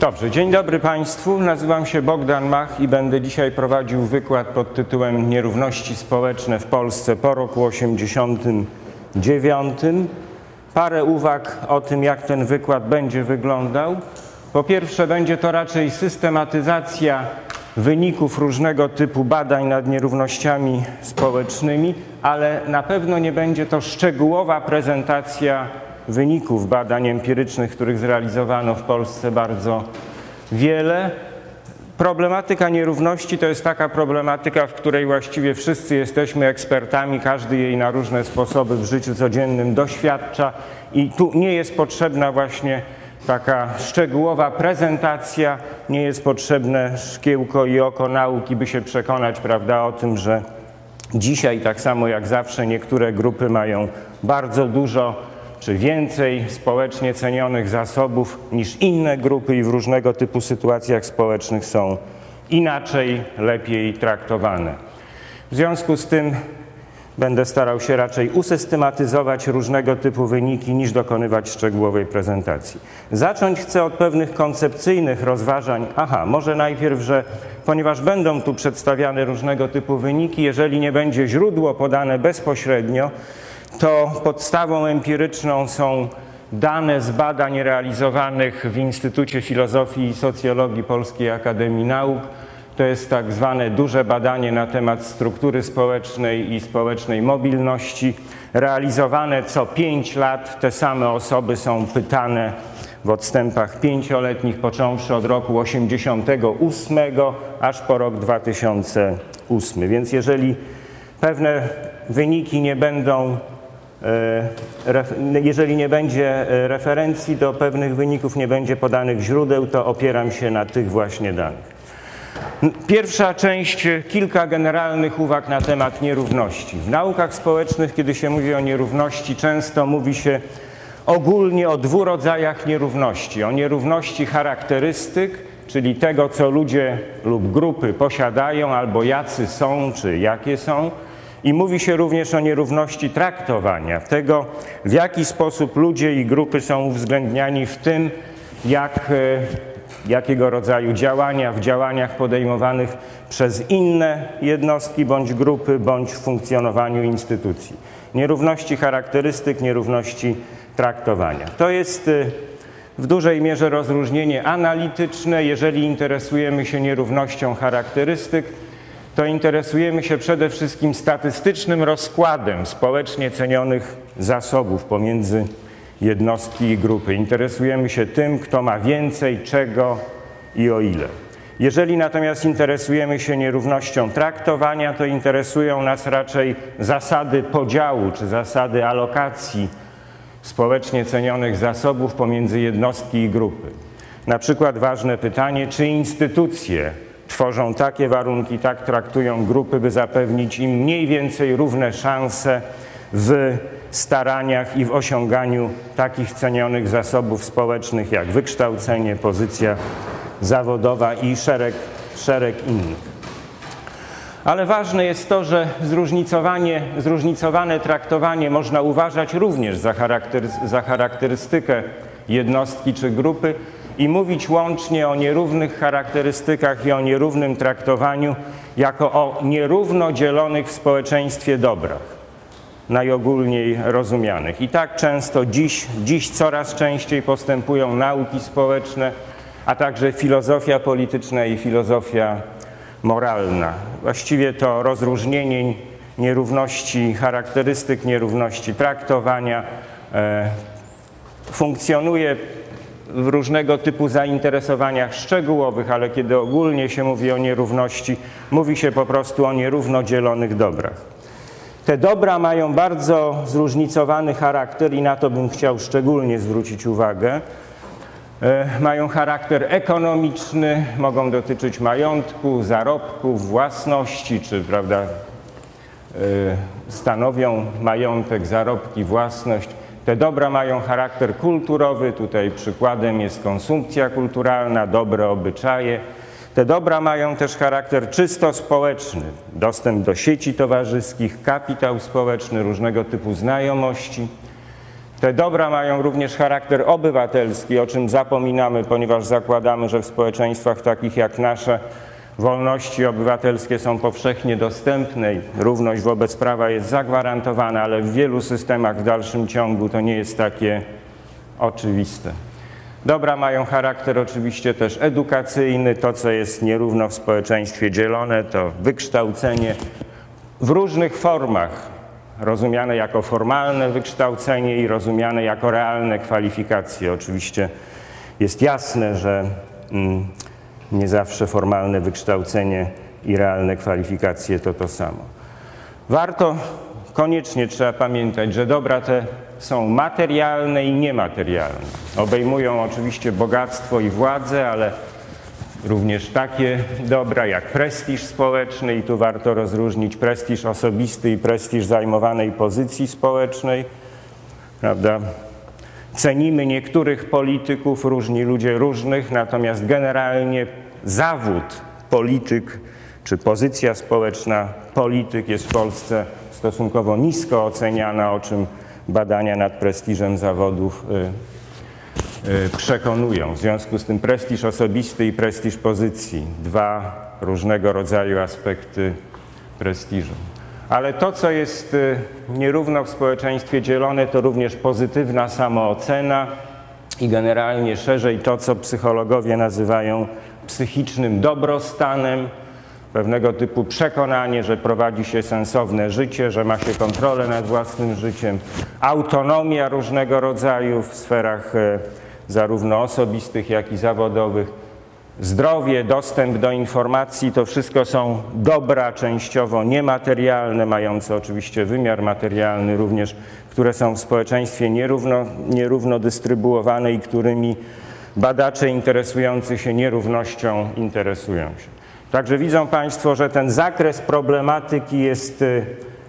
Dobrze, dzień dobry Państwu. Nazywam się Bogdan Mach i będę dzisiaj prowadził wykład pod tytułem Nierówności społeczne w Polsce po roku 89. Parę uwag o tym, jak ten wykład będzie wyglądał. Po pierwsze, będzie to raczej systematyzacja wyników różnego typu badań nad nierównościami społecznymi, ale na pewno nie będzie to szczegółowa prezentacja wyników badań empirycznych, których zrealizowano w Polsce bardzo wiele. Problematyka nierówności to jest taka problematyka, w której właściwie wszyscy jesteśmy ekspertami, każdy jej na różne sposoby w życiu codziennym doświadcza i tu nie jest potrzebna właśnie taka szczegółowa prezentacja, nie jest potrzebne szkiełko i oko nauki, by się przekonać prawda, o tym, że dzisiaj tak samo jak zawsze niektóre grupy mają bardzo dużo czy więcej społecznie cenionych zasobów niż inne grupy i w różnego typu sytuacjach społecznych są inaczej, lepiej traktowane. W związku z tym będę starał się raczej usystematyzować różnego typu wyniki niż dokonywać szczegółowej prezentacji. Zacząć chcę od pewnych koncepcyjnych rozważań. Aha, może najpierw, że ponieważ będą tu przedstawiane różnego typu wyniki, jeżeli nie będzie źródło podane bezpośrednio, to podstawą empiryczną są dane z badań realizowanych w Instytucie Filozofii i Socjologii Polskiej Akademii Nauk. To jest tak zwane duże badanie na temat struktury społecznej i społecznej mobilności. Realizowane co pięć lat te same osoby są pytane w odstępach pięcioletnich, począwszy od roku 88 aż po rok 2008. Więc jeżeli pewne wyniki nie będą jeżeli nie będzie e, referencji do pewnych wyników, nie będzie podanych źródeł, to opieram się na tych właśnie danych. Pierwsza część, kilka generalnych uwag na temat nierówności. W naukach społecznych, kiedy się mówi o nierówności, często mówi się ogólnie o dwóch rodzajach nierówności. O nierówności charakterystyk, czyli tego, co ludzie lub grupy posiadają, albo jacy są, czy jakie są, i mówi się również o nierówności traktowania, tego w jaki sposób ludzie i grupy są uwzględniani w tym, jak, e, jakiego rodzaju działania, w działaniach podejmowanych przez inne jednostki bądź grupy, bądź w funkcjonowaniu instytucji. Nierówności charakterystyk, nierówności traktowania. To jest e, w dużej mierze rozróżnienie analityczne, jeżeli interesujemy się nierównością charakterystyk, to interesujemy się przede wszystkim statystycznym rozkładem społecznie cenionych zasobów pomiędzy jednostki i grupy. Interesujemy się tym, kto ma więcej, czego i o ile. Jeżeli natomiast interesujemy się nierównością traktowania, to interesują nas raczej zasady podziału czy zasady alokacji społecznie cenionych zasobów pomiędzy jednostki i grupy. Na przykład ważne pytanie, czy instytucje tworzą takie warunki, tak traktują grupy, by zapewnić im mniej więcej równe szanse w staraniach i w osiąganiu takich cenionych zasobów społecznych jak wykształcenie, pozycja zawodowa i szereg, szereg innych. Ale ważne jest to, że zróżnicowanie, zróżnicowane traktowanie można uważać również za, charaktery, za charakterystykę jednostki czy grupy, i mówić łącznie o nierównych charakterystykach i o nierównym traktowaniu jako o nierówno dzielonych w społeczeństwie dobrach, najogólniej rozumianych. I tak często dziś, dziś coraz częściej postępują nauki społeczne, a także filozofia polityczna i filozofia moralna. Właściwie to rozróżnienie nierówności charakterystyk, nierówności traktowania e, funkcjonuje w różnego typu zainteresowaniach szczegółowych, ale kiedy ogólnie się mówi o nierówności, mówi się po prostu o nierówno dzielonych dobrach. Te dobra mają bardzo zróżnicowany charakter i na to bym chciał szczególnie zwrócić uwagę. E, mają charakter ekonomiczny, mogą dotyczyć majątku, zarobków, własności, czy prawda, e, stanowią majątek, zarobki, własność te dobra mają charakter kulturowy, tutaj przykładem jest konsumpcja kulturalna, dobre obyczaje. Te dobra mają też charakter czysto społeczny, dostęp do sieci towarzyskich, kapitał społeczny, różnego typu znajomości. Te dobra mają również charakter obywatelski, o czym zapominamy, ponieważ zakładamy, że w społeczeństwach takich jak nasze wolności obywatelskie są powszechnie dostępne i równość wobec prawa jest zagwarantowana, ale w wielu systemach w dalszym ciągu to nie jest takie oczywiste. Dobra mają charakter oczywiście też edukacyjny. To, co jest nierówno w społeczeństwie dzielone, to wykształcenie w różnych formach, rozumiane jako formalne wykształcenie i rozumiane jako realne kwalifikacje. Oczywiście jest jasne, że mm, nie zawsze formalne wykształcenie i realne kwalifikacje to to samo. Warto, koniecznie trzeba pamiętać, że dobra te są materialne i niematerialne. Obejmują oczywiście bogactwo i władzę, ale również takie dobra jak prestiż społeczny i tu warto rozróżnić prestiż osobisty i prestiż zajmowanej pozycji społecznej. Prawda? Cenimy niektórych polityków, różni ludzie różnych, natomiast generalnie zawód polityk czy pozycja społeczna polityk jest w Polsce stosunkowo nisko oceniana, o czym badania nad prestiżem zawodów y, y, przekonują. W związku z tym prestiż osobisty i prestiż pozycji, dwa różnego rodzaju aspekty prestiżu. Ale to, co jest y, nierówno w społeczeństwie dzielone, to również pozytywna samoocena i generalnie szerzej to, co psychologowie nazywają psychicznym dobrostanem, pewnego typu przekonanie, że prowadzi się sensowne życie, że ma się kontrolę nad własnym życiem, autonomia różnego rodzaju w sferach e, zarówno osobistych, jak i zawodowych, zdrowie, dostęp do informacji to wszystko są dobra częściowo niematerialne, mające oczywiście wymiar materialny również, które są w społeczeństwie nierówno, nierówno dystrybuowane i którymi badacze interesujący się nierównością interesują się. Także widzą Państwo, że ten zakres problematyki jest, y,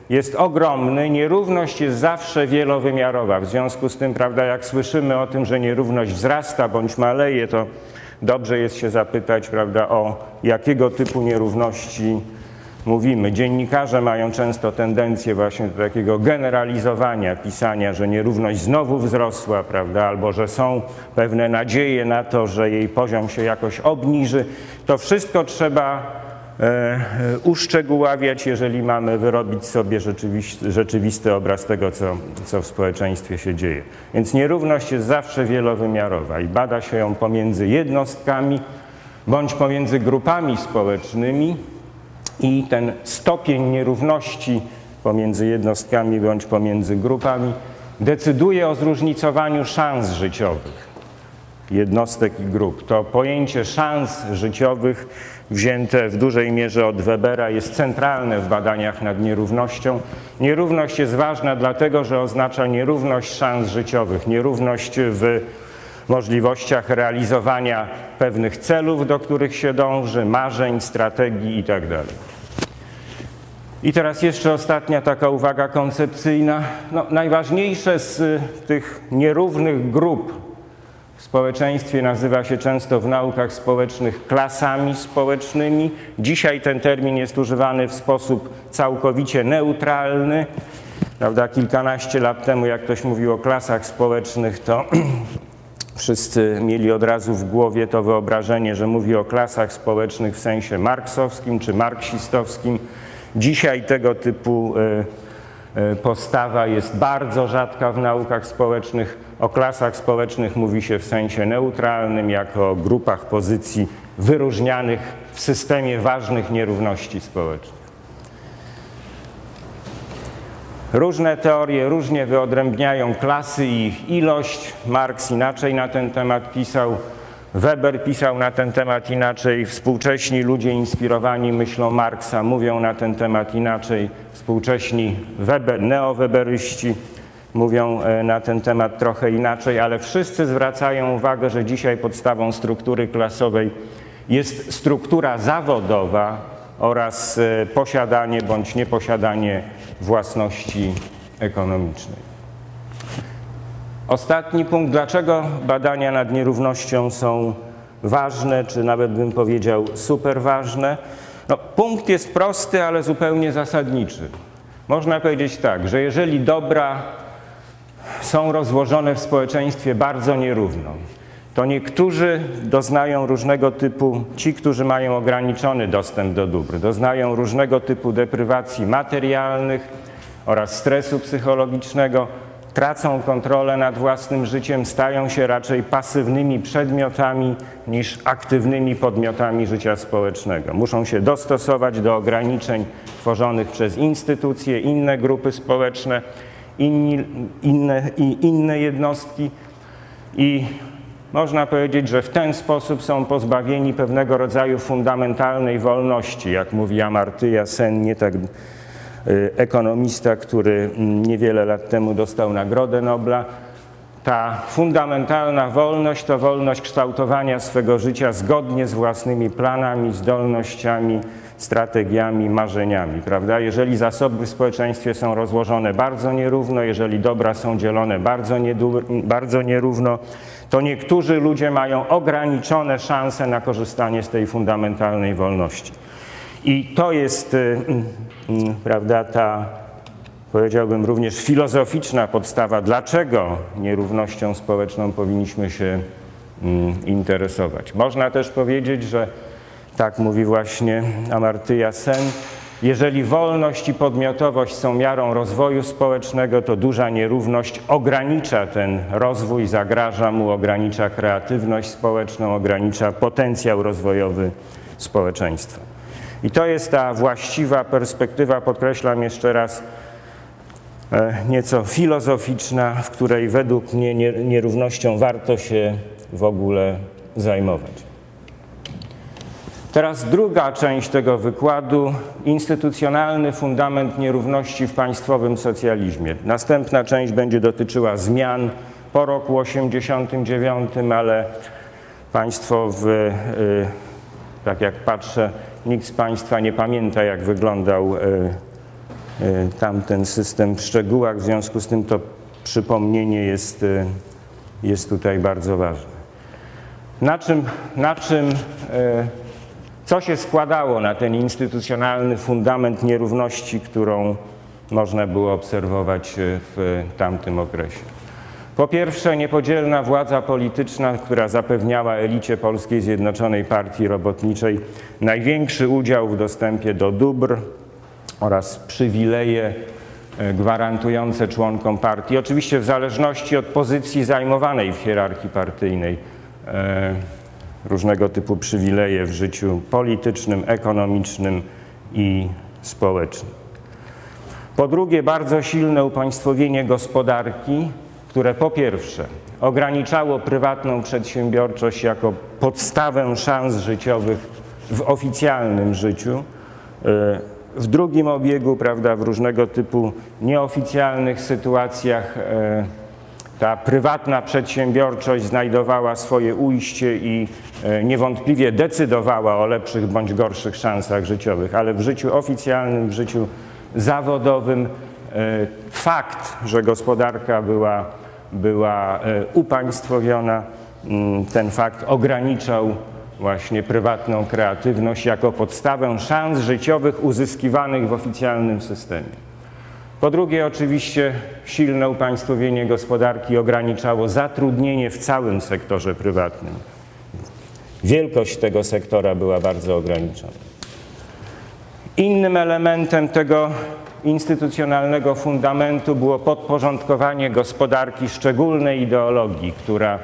jest ogromny. Nierówność jest zawsze wielowymiarowa. W związku z tym, prawda, jak słyszymy o tym, że nierówność wzrasta bądź maleje, to dobrze jest się zapytać, prawda, o jakiego typu nierówności mówimy. Dziennikarze mają często tendencję właśnie do takiego generalizowania, pisania, że nierówność znowu wzrosła, prawda, albo że są pewne nadzieje na to, że jej poziom się jakoś obniży. To wszystko trzeba uszczegóławiać, jeżeli mamy wyrobić sobie rzeczywisty, rzeczywisty obraz tego, co, co w społeczeństwie się dzieje. Więc nierówność jest zawsze wielowymiarowa i bada się ją pomiędzy jednostkami bądź pomiędzy grupami społecznymi, i ten stopień nierówności pomiędzy jednostkami bądź pomiędzy grupami decyduje o zróżnicowaniu szans życiowych jednostek i grup. To pojęcie szans życiowych wzięte w dużej mierze od Webera jest centralne w badaniach nad nierównością. Nierówność jest ważna dlatego, że oznacza nierówność szans życiowych, nierówność w możliwościach realizowania pewnych celów, do których się dąży, marzeń, strategii itd. Tak I teraz jeszcze ostatnia taka uwaga koncepcyjna. No, najważniejsze z tych nierównych grup w społeczeństwie nazywa się często w naukach społecznych klasami społecznymi. Dzisiaj ten termin jest używany w sposób całkowicie neutralny. Prawda, kilkanaście lat temu, jak ktoś mówił o klasach społecznych, to Wszyscy mieli od razu w głowie to wyobrażenie, że mówi o klasach społecznych w sensie marksowskim czy marksistowskim. Dzisiaj tego typu e, e, postawa jest bardzo rzadka w naukach społecznych. O klasach społecznych mówi się w sensie neutralnym, jako o grupach pozycji wyróżnianych w systemie ważnych nierówności społecznych. Różne teorie różnie wyodrębniają klasy i ich ilość. Marx inaczej na ten temat pisał, Weber pisał na ten temat inaczej, współcześni ludzie inspirowani myślą Marksa mówią na ten temat inaczej, współcześni Weber, neoweberyści mówią e, na ten temat trochę inaczej, ale wszyscy zwracają uwagę, że dzisiaj podstawą struktury klasowej jest struktura zawodowa, oraz e, posiadanie bądź nieposiadanie własności ekonomicznej. Ostatni punkt, dlaczego badania nad nierównością są ważne, czy nawet bym powiedział super ważne. No, punkt jest prosty, ale zupełnie zasadniczy. Można powiedzieć tak, że jeżeli dobra są rozłożone w społeczeństwie bardzo nierówno. To niektórzy doznają różnego typu, ci, którzy mają ograniczony dostęp do dóbr, doznają różnego typu deprywacji materialnych oraz stresu psychologicznego, tracą kontrolę nad własnym życiem, stają się raczej pasywnymi przedmiotami niż aktywnymi podmiotami życia społecznego. Muszą się dostosować do ograniczeń tworzonych przez instytucje, inne grupy społeczne, inni, inne, inne jednostki i można powiedzieć, że w ten sposób są pozbawieni pewnego rodzaju fundamentalnej wolności, jak mówi Amartya Sen, nie tak Y, ekonomista, który mm, niewiele lat temu dostał Nagrodę Nobla. Ta fundamentalna wolność to wolność kształtowania swego życia zgodnie z własnymi planami, zdolnościami, strategiami, marzeniami, prawda? Jeżeli zasoby w społeczeństwie są rozłożone bardzo nierówno, jeżeli dobra są dzielone bardzo, bardzo nierówno, to niektórzy ludzie mają ograniczone szanse na korzystanie z tej fundamentalnej wolności. I to jest, y, y, prawda, ta, powiedziałbym, również filozoficzna podstawa, dlaczego nierównością społeczną powinniśmy się mm, interesować. Można też powiedzieć, że tak mówi właśnie Amartya Sen, jeżeli wolność i podmiotowość są miarą rozwoju społecznego, to duża nierówność ogranicza ten rozwój, zagraża mu, ogranicza kreatywność społeczną, ogranicza potencjał rozwojowy społeczeństwa. I to jest ta właściwa perspektywa, podkreślam jeszcze raz, e, nieco filozoficzna, w której według mnie nierównością warto się w ogóle zajmować. Teraz druga część tego wykładu instytucjonalny fundament nierówności w państwowym socjalizmie. Następna część będzie dotyczyła zmian po roku 89, ale państwo w, e, tak jak patrzę, Nikt z Państwa nie pamięta, jak wyglądał e, e, tamten system w szczegółach, w związku z tym to przypomnienie jest, jest tutaj bardzo ważne. Na czym, na czym co się składało na ten instytucjonalny fundament nierówności, którą można było obserwować w tamtym okresie? Po pierwsze, niepodzielna władza polityczna, która zapewniała elicie Polskiej Zjednoczonej Partii Robotniczej największy udział w dostępie do dóbr oraz przywileje e, gwarantujące członkom partii, oczywiście w zależności od pozycji zajmowanej w hierarchii partyjnej, e, różnego typu przywileje w życiu politycznym, ekonomicznym i społecznym. Po drugie, bardzo silne upaństwowienie gospodarki, które po pierwsze ograniczało prywatną przedsiębiorczość jako podstawę szans życiowych w oficjalnym życiu, e, w drugim obiegu, prawda, w różnego typu nieoficjalnych sytuacjach e, ta prywatna przedsiębiorczość znajdowała swoje ujście i e, niewątpliwie decydowała o lepszych bądź gorszych szansach życiowych, ale w życiu oficjalnym, w życiu zawodowym fakt, że gospodarka była była e, upaństwowiona. Mm, ten fakt ograniczał właśnie prywatną kreatywność jako podstawę szans życiowych uzyskiwanych w oficjalnym systemie. Po drugie, oczywiście silne upaństwowienie gospodarki ograniczało zatrudnienie w całym sektorze prywatnym. Wielkość tego sektora była bardzo ograniczona. Innym elementem tego instytucjonalnego fundamentu było podporządkowanie gospodarki szczególnej ideologii, która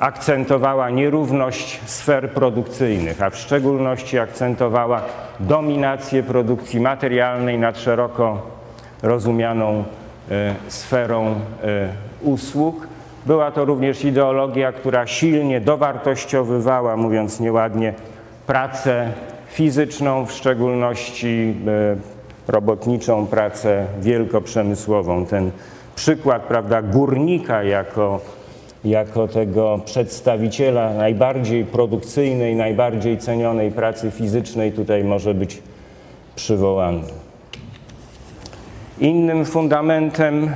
akcentowała nierówność sfer produkcyjnych, a w szczególności akcentowała dominację produkcji materialnej nad szeroko rozumianą e, sferą e, usług. Była to również ideologia, która silnie dowartościowywała, mówiąc nieładnie, pracę fizyczną, w szczególności e, robotniczą pracę wielkoprzemysłową. Ten przykład prawda, górnika jako, jako tego przedstawiciela najbardziej produkcyjnej, najbardziej cenionej pracy fizycznej tutaj może być przywołany. Innym fundamentem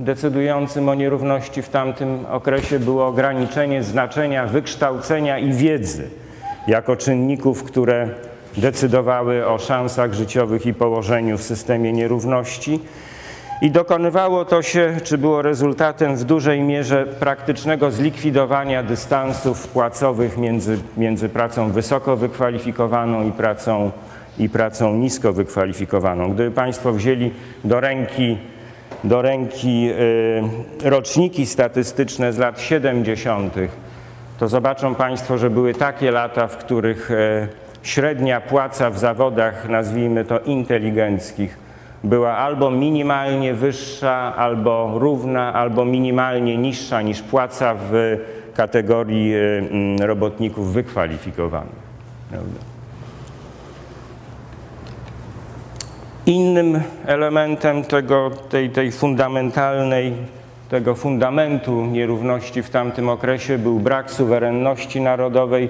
decydującym o nierówności w tamtym okresie było ograniczenie znaczenia wykształcenia i wiedzy jako czynników, które decydowały o szansach życiowych i położeniu w systemie nierówności. I dokonywało to się, czy było rezultatem w dużej mierze praktycznego zlikwidowania dystansów płacowych między, między pracą wysoko wykwalifikowaną i pracą, i pracą nisko wykwalifikowaną. Gdyby Państwo wzięli do ręki, do ręki y, roczniki statystyczne z lat 70., to zobaczą Państwo, że były takie lata, w których y, średnia płaca w zawodach, nazwijmy to inteligenckich, była albo minimalnie wyższa, albo równa, albo minimalnie niższa niż płaca w kategorii y, mm, robotników wykwalifikowanych. Innym elementem tego, tej, tej fundamentalnej, tego fundamentu nierówności w tamtym okresie był brak suwerenności narodowej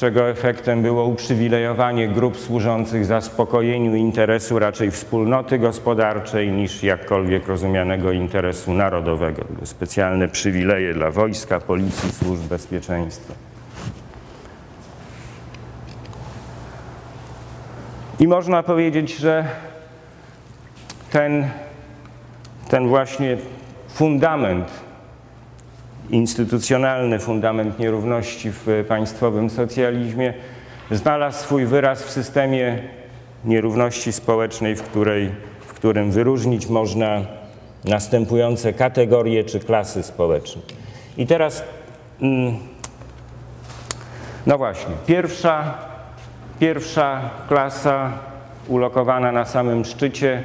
czego efektem było uprzywilejowanie grup służących zaspokojeniu interesu raczej wspólnoty gospodarczej niż jakkolwiek rozumianego interesu narodowego. Specjalne przywileje dla wojska, policji, służb bezpieczeństwa. I można powiedzieć, że ten, ten właśnie fundament instytucjonalny fundament nierówności w państwowym socjalizmie znalazł swój wyraz w systemie nierówności społecznej, w, której, w którym wyróżnić można następujące kategorie czy klasy społeczne. I teraz, mm, no właśnie, pierwsza, pierwsza klasa ulokowana na samym szczycie.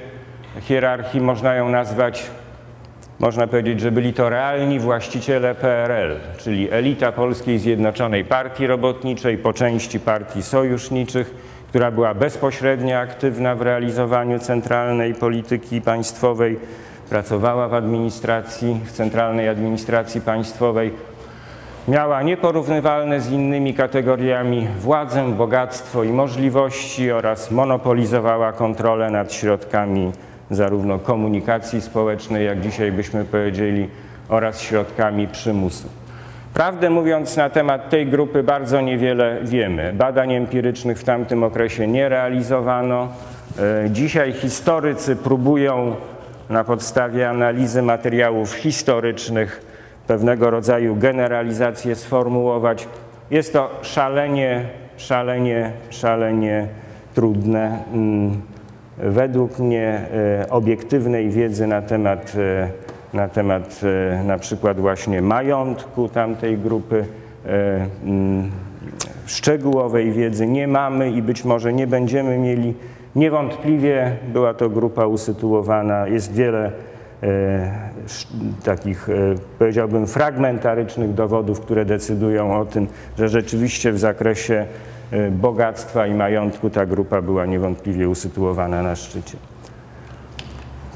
Hierarchii, można ją nazwać można powiedzieć, że byli to realni właściciele PRL, czyli elita Polskiej Zjednoczonej Partii Robotniczej, po części partii sojuszniczych, która była bezpośrednio aktywna w realizowaniu centralnej polityki państwowej, pracowała w administracji, w centralnej administracji państwowej, miała nieporównywalne z innymi kategoriami władzę, bogactwo i możliwości oraz monopolizowała kontrolę nad środkami zarówno komunikacji społecznej, jak dzisiaj byśmy powiedzieli, oraz środkami przymusu. Prawdę mówiąc, na temat tej grupy bardzo niewiele wiemy. Badań empirycznych w tamtym okresie nie realizowano. E, dzisiaj historycy próbują na podstawie analizy materiałów historycznych pewnego rodzaju generalizację sformułować. Jest to szalenie, szalenie, szalenie trudne. Mm, według mnie e, obiektywnej wiedzy na temat, e, na temat e, na przykład właśnie majątku tamtej grupy, mm, szczegółowej wiedzy nie mamy i być może nie będziemy mieli. Niewątpliwie była to grupa usytuowana, jest wiele takich, powiedziałbym, fragmentarycznych dowodów, które decydują o tym, że rzeczywiście w zakresie E, bogactwa i majątku ta grupa była niewątpliwie usytuowana na szczycie.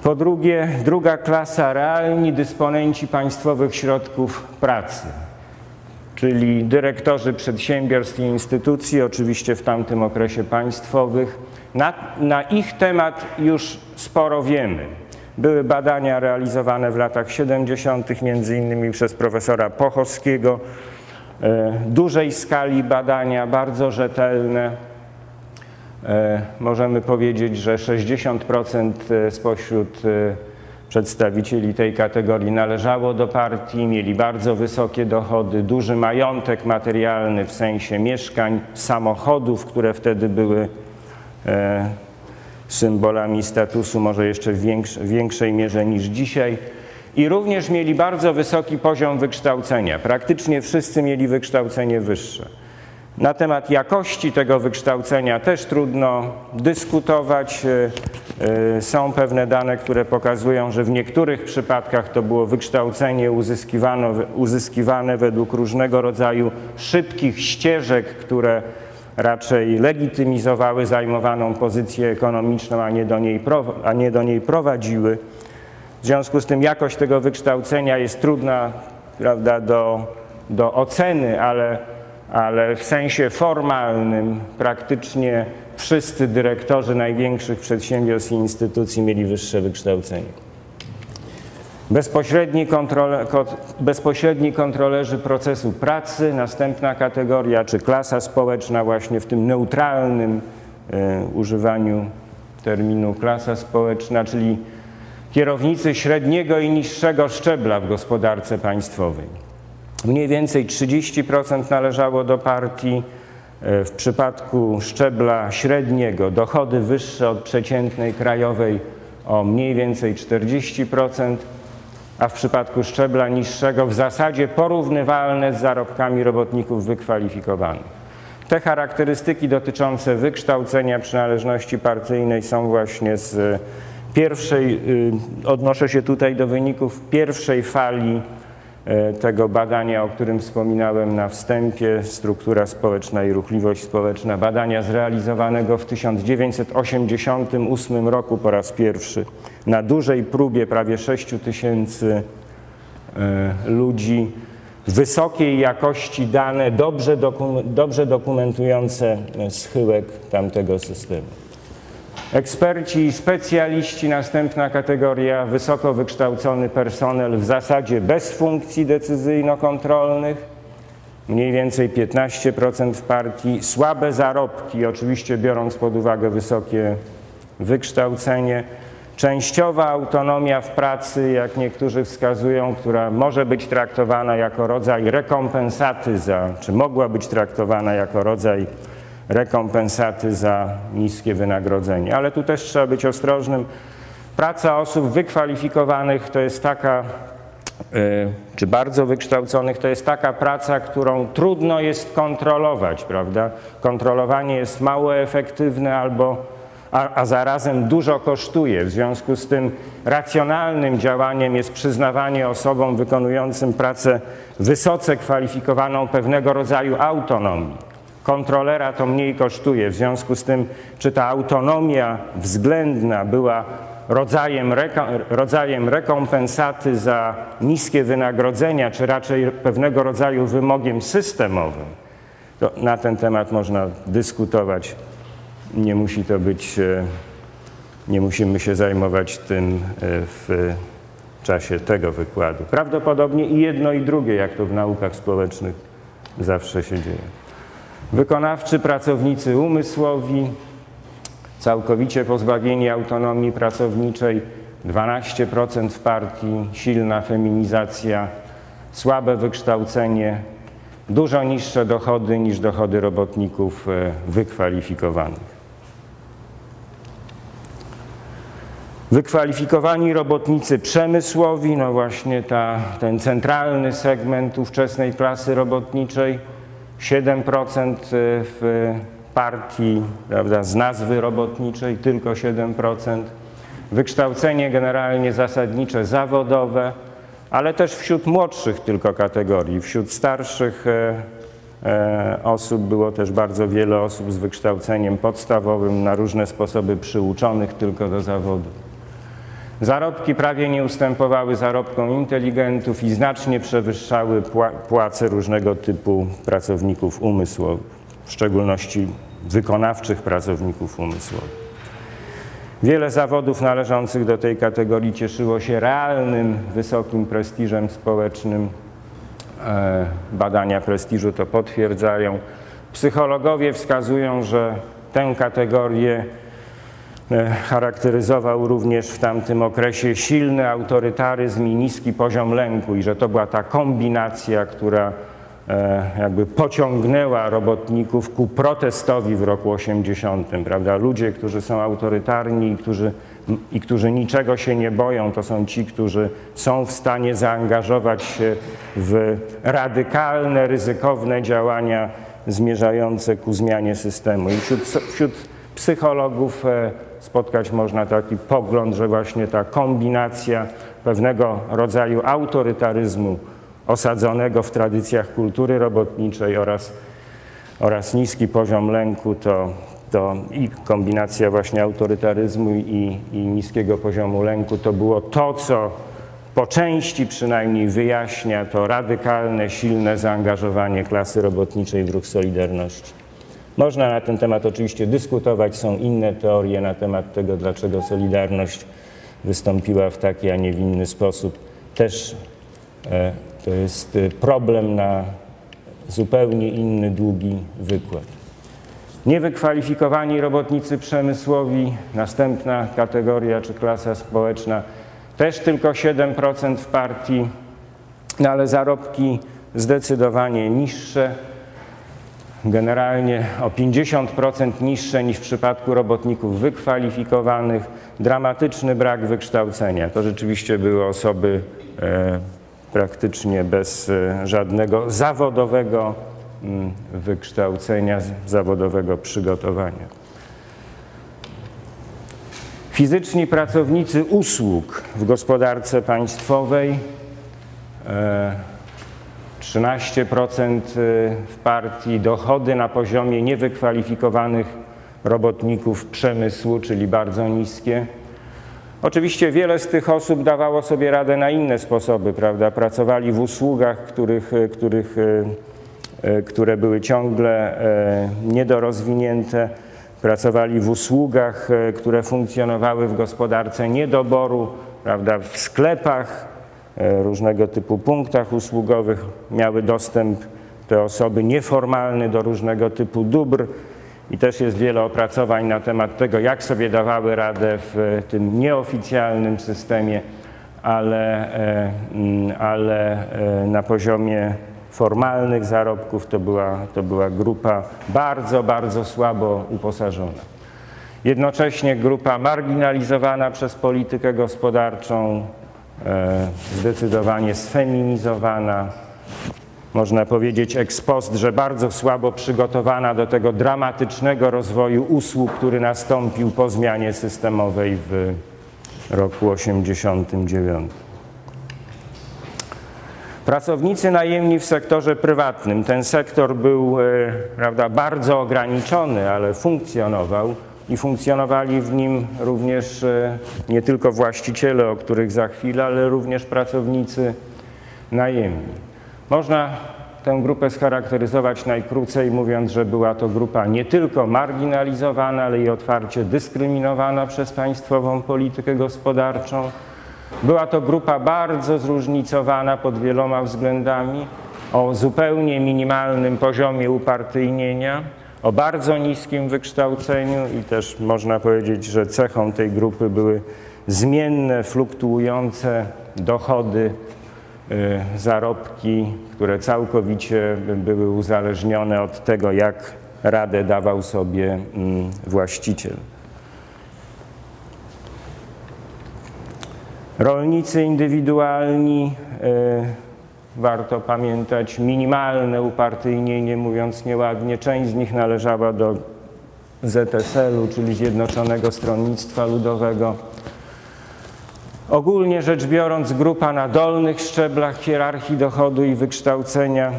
Po drugie, druga klasa realni dysponenci państwowych środków pracy, czyli dyrektorzy przedsiębiorstw i instytucji, oczywiście w tamtym okresie państwowych. Na, na ich temat już sporo wiemy. Były badania realizowane w latach 70., między innymi przez profesora Pochowskiego, E, dużej skali badania, bardzo rzetelne. E, możemy powiedzieć, że 60% e, spośród przedstawicieli tej kategorii należało do partii, mieli bardzo wysokie dochody, duży majątek materialny w sensie mieszkań, samochodów, które wtedy były symbolami statusu, może jeszcze w większej mierze niż dzisiaj i również mieli bardzo wysoki poziom wykształcenia. Praktycznie wszyscy mieli wykształcenie wyższe. Na temat jakości tego wykształcenia też trudno dyskutować. E, e, są pewne dane, które pokazują, że w niektórych przypadkach to było wykształcenie uzyskiwane według różnego rodzaju szybkich ścieżek, które raczej legitymizowały zajmowaną pozycję ekonomiczną, a nie do niej, a nie do niej prowadziły. W związku z tym jakość tego wykształcenia jest trudna prawda, do, do oceny, ale, ale w sensie formalnym praktycznie wszyscy dyrektorzy największych przedsiębiorstw i instytucji mieli wyższe wykształcenie. Bezpośredni, kontrole, bezpośredni kontrolerzy procesu pracy, następna kategoria, czy klasa społeczna, właśnie w tym neutralnym y, używaniu terminu klasa społeczna, czyli kierownicy średniego i niższego szczebla w gospodarce państwowej. Mniej więcej 30% należało do partii, e, w przypadku szczebla średniego dochody wyższe od przeciętnej krajowej o mniej więcej 40%, a w przypadku szczebla niższego w zasadzie porównywalne z zarobkami robotników wykwalifikowanych. Te charakterystyki dotyczące wykształcenia przynależności partyjnej są właśnie z pierwszej, y, odnoszę się tutaj do wyników pierwszej fali tego badania, o którym wspominałem na wstępie, struktura społeczna i ruchliwość społeczna, badania zrealizowanego w 1988 roku po raz pierwszy. Na dużej próbie prawie 6 tysięcy e, ludzi, wysokiej jakości dane, dobrze, dobrze dokumentujące e, schyłek tamtego systemu. Eksperci i specjaliści, następna kategoria, wysoko wykształcony personel w zasadzie bez funkcji decyzyjno-kontrolnych, mniej więcej 15% w partii, słabe zarobki, oczywiście biorąc pod uwagę wysokie wykształcenie, częściowa autonomia w pracy, jak niektórzy wskazują, która może być traktowana jako rodzaj rekompensaty za, czy mogła być traktowana jako rodzaj rekompensaty za niskie wynagrodzenie. Ale tu też trzeba być ostrożnym. Praca osób wykwalifikowanych to jest taka, y, czy bardzo wykształconych, to jest taka praca, którą trudno jest kontrolować, prawda? Kontrolowanie jest mało efektywne albo a, a, zarazem dużo kosztuje. W związku z tym racjonalnym działaniem jest przyznawanie osobom wykonującym pracę wysoce kwalifikowaną pewnego rodzaju autonomii kontrolera to mniej kosztuje. W związku z tym, czy ta autonomia względna była rodzajem, reko, rodzajem rekompensaty za niskie wynagrodzenia, czy raczej pewnego rodzaju wymogiem systemowym, to na ten temat można dyskutować. Nie musi to być, e, nie musimy się zajmować tym e, w czasie tego wykładu. Prawdopodobnie i jedno, i drugie, jak to w naukach społecznych zawsze się dzieje. Wykonawczy pracownicy umysłowi, całkowicie pozbawieni autonomii pracowniczej, 12% w partii, silna feminizacja, słabe wykształcenie, dużo niższe dochody niż dochody robotników e, wykwalifikowanych. Wykwalifikowani robotnicy przemysłowi, no właśnie ta, ten centralny segment ówczesnej klasy robotniczej, 7% y, w partii prawda, z nazwy robotniczej, tylko 7%. Wykształcenie generalnie zasadnicze zawodowe, ale też wśród młodszych tylko kategorii. Wśród starszych e, e, osób było też bardzo wiele osób z wykształceniem podstawowym na różne sposoby przyuczonych tylko do zawodu. Zarobki prawie nie ustępowały zarobkom inteligentów i znacznie przewyższały płace różnego typu pracowników umysłowych, w szczególności wykonawczych pracowników umysłowych. Wiele zawodów należących do tej kategorii cieszyło się realnym, wysokim prestiżem społecznym. E, badania prestiżu to potwierdzają. Psychologowie wskazują, że tę kategorię charakteryzował również w tamtym okresie silny autorytaryzm i niski poziom lęku i że to była ta kombinacja, która e, jakby pociągnęła robotników ku protestowi w roku 80, prawda? Ludzie, którzy są autorytarni i którzy, i którzy niczego się nie boją, to są ci, którzy są w stanie zaangażować się w radykalne, ryzykowne działania zmierzające ku zmianie systemu. I wśród, wśród psychologów e, spotkać można taki pogląd, że właśnie ta kombinacja pewnego rodzaju autorytaryzmu osadzonego w tradycjach kultury robotniczej oraz, oraz niski poziom lęku to, to i kombinacja właśnie autorytaryzmu i, i niskiego poziomu lęku to było to, co po części przynajmniej wyjaśnia to radykalne, silne zaangażowanie klasy robotniczej w ruch Solidarności. Można na ten temat oczywiście dyskutować, są inne teorie na temat tego, dlaczego Solidarność wystąpiła w taki, a nie w inny sposób. Też e, to jest e, problem na zupełnie inny, długi wykład. Niewykwalifikowani robotnicy przemysłowi, następna kategoria czy klasa społeczna, też tylko 7% w partii, no ale zarobki zdecydowanie niższe, generalnie o 50% niższe niż w przypadku robotników wykwalifikowanych, dramatyczny brak wykształcenia. To rzeczywiście były osoby e, praktycznie bez e, żadnego zawodowego mm, wykształcenia, zawodowego przygotowania. Fizyczni pracownicy usług w gospodarce państwowej 13% e, w partii, dochody na poziomie niewykwalifikowanych robotników przemysłu, czyli bardzo niskie. Oczywiście wiele z tych osób dawało sobie radę na inne sposoby, prawda? Pracowali w usługach, których, których, e, które były ciągle e, niedorozwinięte, pracowali w usługach, e, które funkcjonowały w gospodarce niedoboru, prawda? W sklepach, różnego typu punktach usługowych miały dostęp te osoby nieformalny do różnego typu dóbr, i też jest wiele opracowań na temat tego, jak sobie dawały radę w tym nieoficjalnym systemie, ale, e, mm, ale e, na poziomie formalnych zarobków to była, to była grupa bardzo, bardzo słabo uposażona. Jednocześnie grupa marginalizowana przez politykę gospodarczą, e, zdecydowanie sfeminizowana, można powiedzieć ex post, że bardzo słabo przygotowana do tego dramatycznego rozwoju usług, który nastąpił po zmianie systemowej w roku 89. Pracownicy najemni w sektorze prywatnym. Ten sektor był e, prawda, bardzo ograniczony, ale funkcjonował i funkcjonowali w nim również e, nie tylko właściciele, o których za chwilę, ale również pracownicy najemni. Można tę grupę scharakteryzować najkrócej, mówiąc, że była to grupa nie tylko marginalizowana, ale i otwarcie dyskryminowana przez państwową politykę gospodarczą. Była to grupa bardzo zróżnicowana pod wieloma względami, o zupełnie minimalnym poziomie upartyjnienia, o bardzo niskim wykształceniu i też można powiedzieć, że cechą tej grupy były zmienne, fluktuujące dochody Y, zarobki, które całkowicie były uzależnione od tego, jak radę dawał sobie mm, właściciel. Rolnicy indywidualni, y, warto pamiętać, minimalne upartyjnienie, mówiąc nieładnie, część z nich należała do ZSL-u, czyli Zjednoczonego Stronnictwa Ludowego. Ogólnie rzecz biorąc, grupa na dolnych szczeblach hierarchii dochodu i wykształcenia,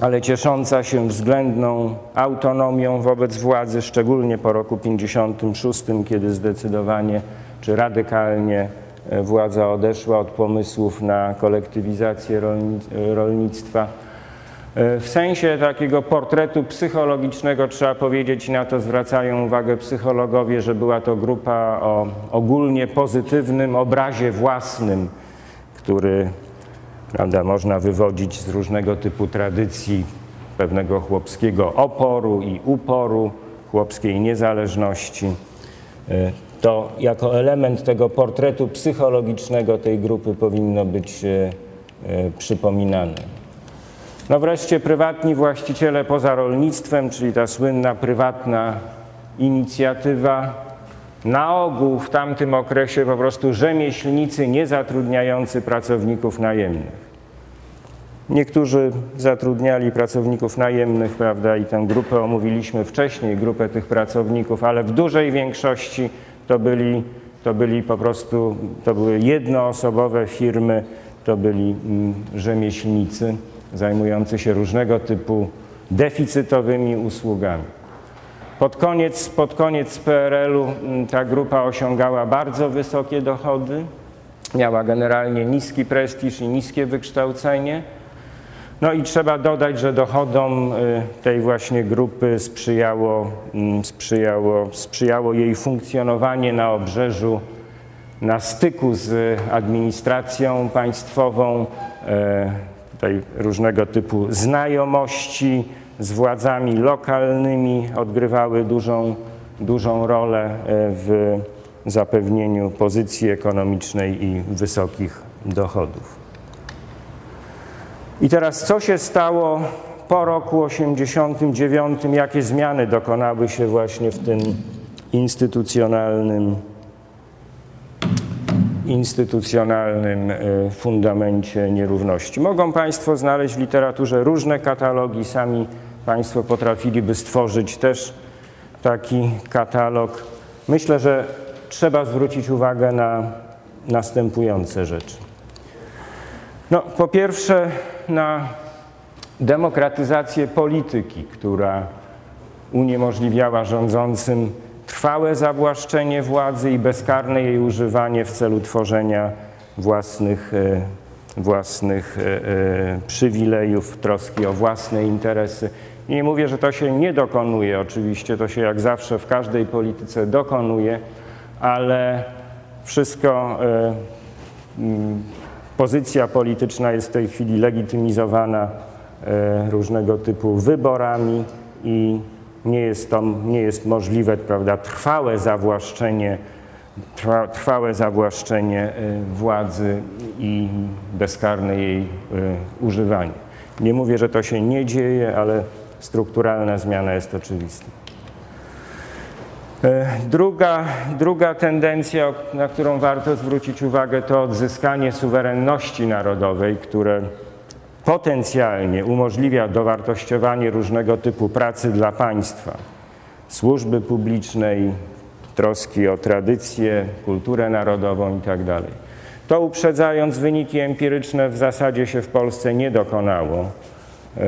ale ciesząca się względną autonomią wobec władzy, szczególnie po roku 56, kiedy zdecydowanie czy radykalnie władza odeszła od pomysłów na kolektywizację rolnictwa E, w sensie takiego portretu psychologicznego trzeba powiedzieć, na to zwracają uwagę psychologowie, że była to grupa o ogólnie pozytywnym obrazie własnym, który prawda, można wywodzić z różnego typu tradycji pewnego chłopskiego oporu i uporu, chłopskiej niezależności. E, to jako element tego portretu psychologicznego tej grupy powinno być e, przypominane. No wreszcie prywatni właściciele poza rolnictwem, czyli ta słynna prywatna inicjatywa. Na ogół w tamtym okresie po prostu rzemieślnicy niezatrudniający pracowników najemnych. Niektórzy zatrudniali pracowników najemnych, prawda, i tę grupę omówiliśmy wcześniej, grupę tych pracowników, ale w dużej większości to byli, to byli po prostu, to były jednoosobowe firmy, to byli mm, rzemieślnicy zajmujący się różnego typu deficytowymi usługami. Pod koniec, pod koniec PRL-u mm, ta grupa osiągała bardzo wysokie dochody, miała generalnie niski prestiż i niskie wykształcenie. No i trzeba dodać, że dochodom y, tej właśnie grupy sprzyjało, mm, sprzyjało, sprzyjało jej funkcjonowanie na obrzeżu, na styku z administracją państwową, e, tutaj różnego typu znajomości z władzami lokalnymi odgrywały dużą, dużą rolę e, w zapewnieniu pozycji ekonomicznej i wysokich dochodów. I teraz co się stało po roku 89? Jakie zmiany dokonały się właśnie w tym instytucjonalnym, instytucjonalnym e, fundamencie nierówności? Mogą Państwo znaleźć w literaturze różne katalogi, sami Państwo potrafiliby stworzyć też taki katalog. Myślę, że trzeba zwrócić uwagę na następujące rzeczy. No, po pierwsze, na demokratyzację polityki, która uniemożliwiała rządzącym trwałe zawłaszczenie władzy i bezkarne jej używanie w celu tworzenia własnych, e, własnych e, e, przywilejów, troski o własne interesy. Nie mówię, że to się nie dokonuje, oczywiście to się jak zawsze w każdej polityce dokonuje, ale wszystko pozycja polityczna jest w tej chwili legitymizowana e, różnego typu wyborami i nie jest, to, nie jest możliwe prawda, trwałe zawłaszczenie, trwałe zawłaszczenie e, władzy i bezkarne jej e, używanie. Nie mówię, że to się nie dzieje, ale strukturalna zmiana jest oczywista. E, druga, druga tendencja, na którą warto zwrócić uwagę, to odzyskanie suwerenności narodowej, które potencjalnie umożliwia dowartościowanie różnego typu pracy dla państwa, służby publicznej, troski o tradycję, kulturę narodową itd. Tak to uprzedzając, wyniki empiryczne w zasadzie się w Polsce nie dokonało. Yy,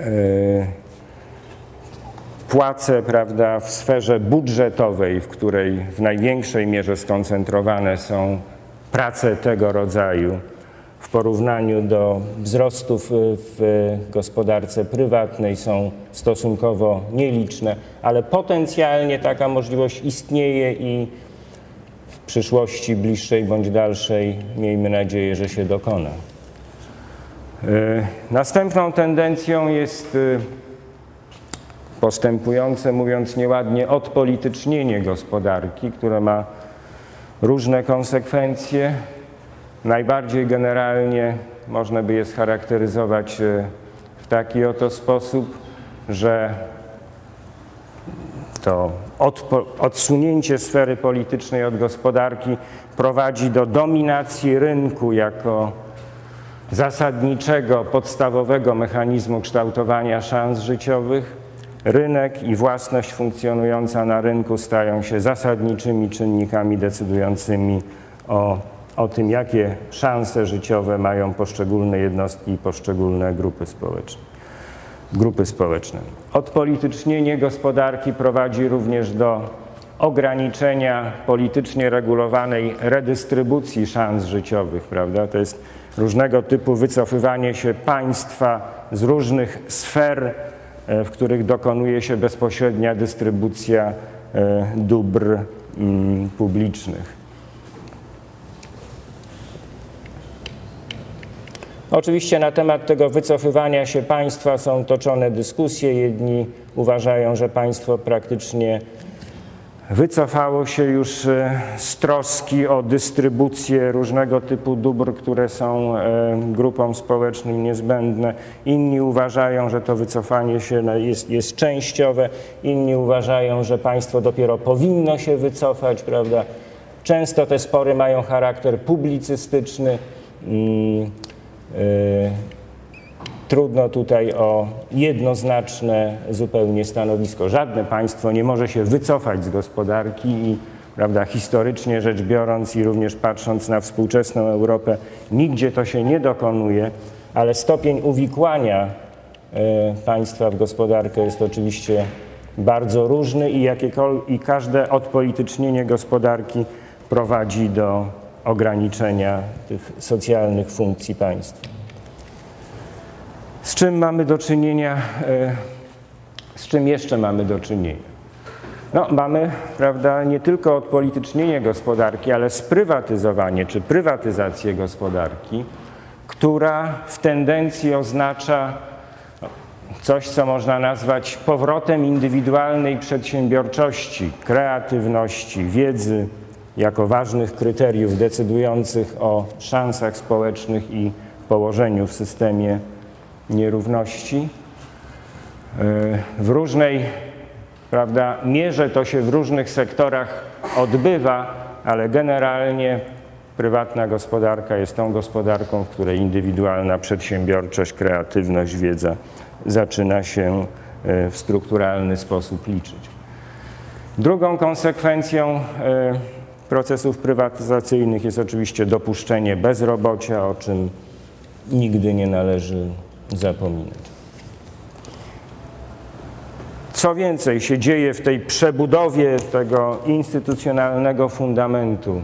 yy, płace prawda, w sferze budżetowej, w której w największej mierze skoncentrowane są prace tego rodzaju, w porównaniu do wzrostów w gospodarce prywatnej są stosunkowo nieliczne, ale potencjalnie taka możliwość istnieje i w przyszłości bliższej bądź dalszej miejmy nadzieję, że się dokona. E, następną tendencją jest e, postępujące, mówiąc nieładnie, odpolitycznienie gospodarki, które ma różne konsekwencje. Najbardziej generalnie można by je scharakteryzować e, w taki oto sposób, że to odsunięcie sfery politycznej od gospodarki prowadzi do dominacji rynku jako zasadniczego, podstawowego mechanizmu kształtowania szans życiowych Rynek i własność funkcjonująca na rynku stają się zasadniczymi czynnikami decydującymi o, o tym, jakie szanse życiowe mają poszczególne jednostki i poszczególne grupy społeczne. Grupy społeczne. Odpolitycznienie gospodarki prowadzi również do ograniczenia politycznie regulowanej redystrybucji szans życiowych, prawda? To jest różnego typu wycofywanie się państwa z różnych sfer w których dokonuje się bezpośrednia dystrybucja e, dóbr mm, publicznych. Oczywiście na temat tego wycofywania się państwa są toczone dyskusje. Jedni uważają, że państwo praktycznie Wycofało się już e, z troski o dystrybucję różnego typu dóbr, które są e, grupom społecznym niezbędne. Inni uważają, że to wycofanie się jest, jest częściowe, inni uważają, że państwo dopiero powinno się wycofać, prawda? Często te spory mają charakter publicystyczny. Yy, Trudno tutaj o jednoznaczne zupełnie stanowisko. Żadne państwo nie może się wycofać z gospodarki i prawda, historycznie rzecz biorąc i również patrząc na współczesną Europę, nigdzie to się nie dokonuje, ale stopień uwikłania e, państwa w gospodarkę jest oczywiście bardzo różny i, i każde odpolitycznienie gospodarki prowadzi do ograniczenia tych socjalnych funkcji państwa. Z czym mamy do czynienia? E, z czym jeszcze mamy do czynienia? No, mamy, prawda, nie tylko odpolitycznienie gospodarki, ale sprywatyzowanie czy prywatyzację gospodarki, która w tendencji oznacza, no, coś, co można nazwać powrotem indywidualnej przedsiębiorczości, kreatywności, wiedzy jako ważnych kryteriów decydujących o szansach społecznych i położeniu w systemie nierówności. W różnej prawda, mierze to się w różnych sektorach odbywa, ale generalnie prywatna gospodarka jest tą gospodarką, w której indywidualna przedsiębiorczość, kreatywność, wiedza zaczyna się e, w strukturalny sposób liczyć. Drugą konsekwencją e, procesów prywatyzacyjnych jest oczywiście dopuszczenie bezrobocia, o czym nigdy nie należy zapominać. Co więcej się dzieje w tej przebudowie tego instytucjonalnego fundamentu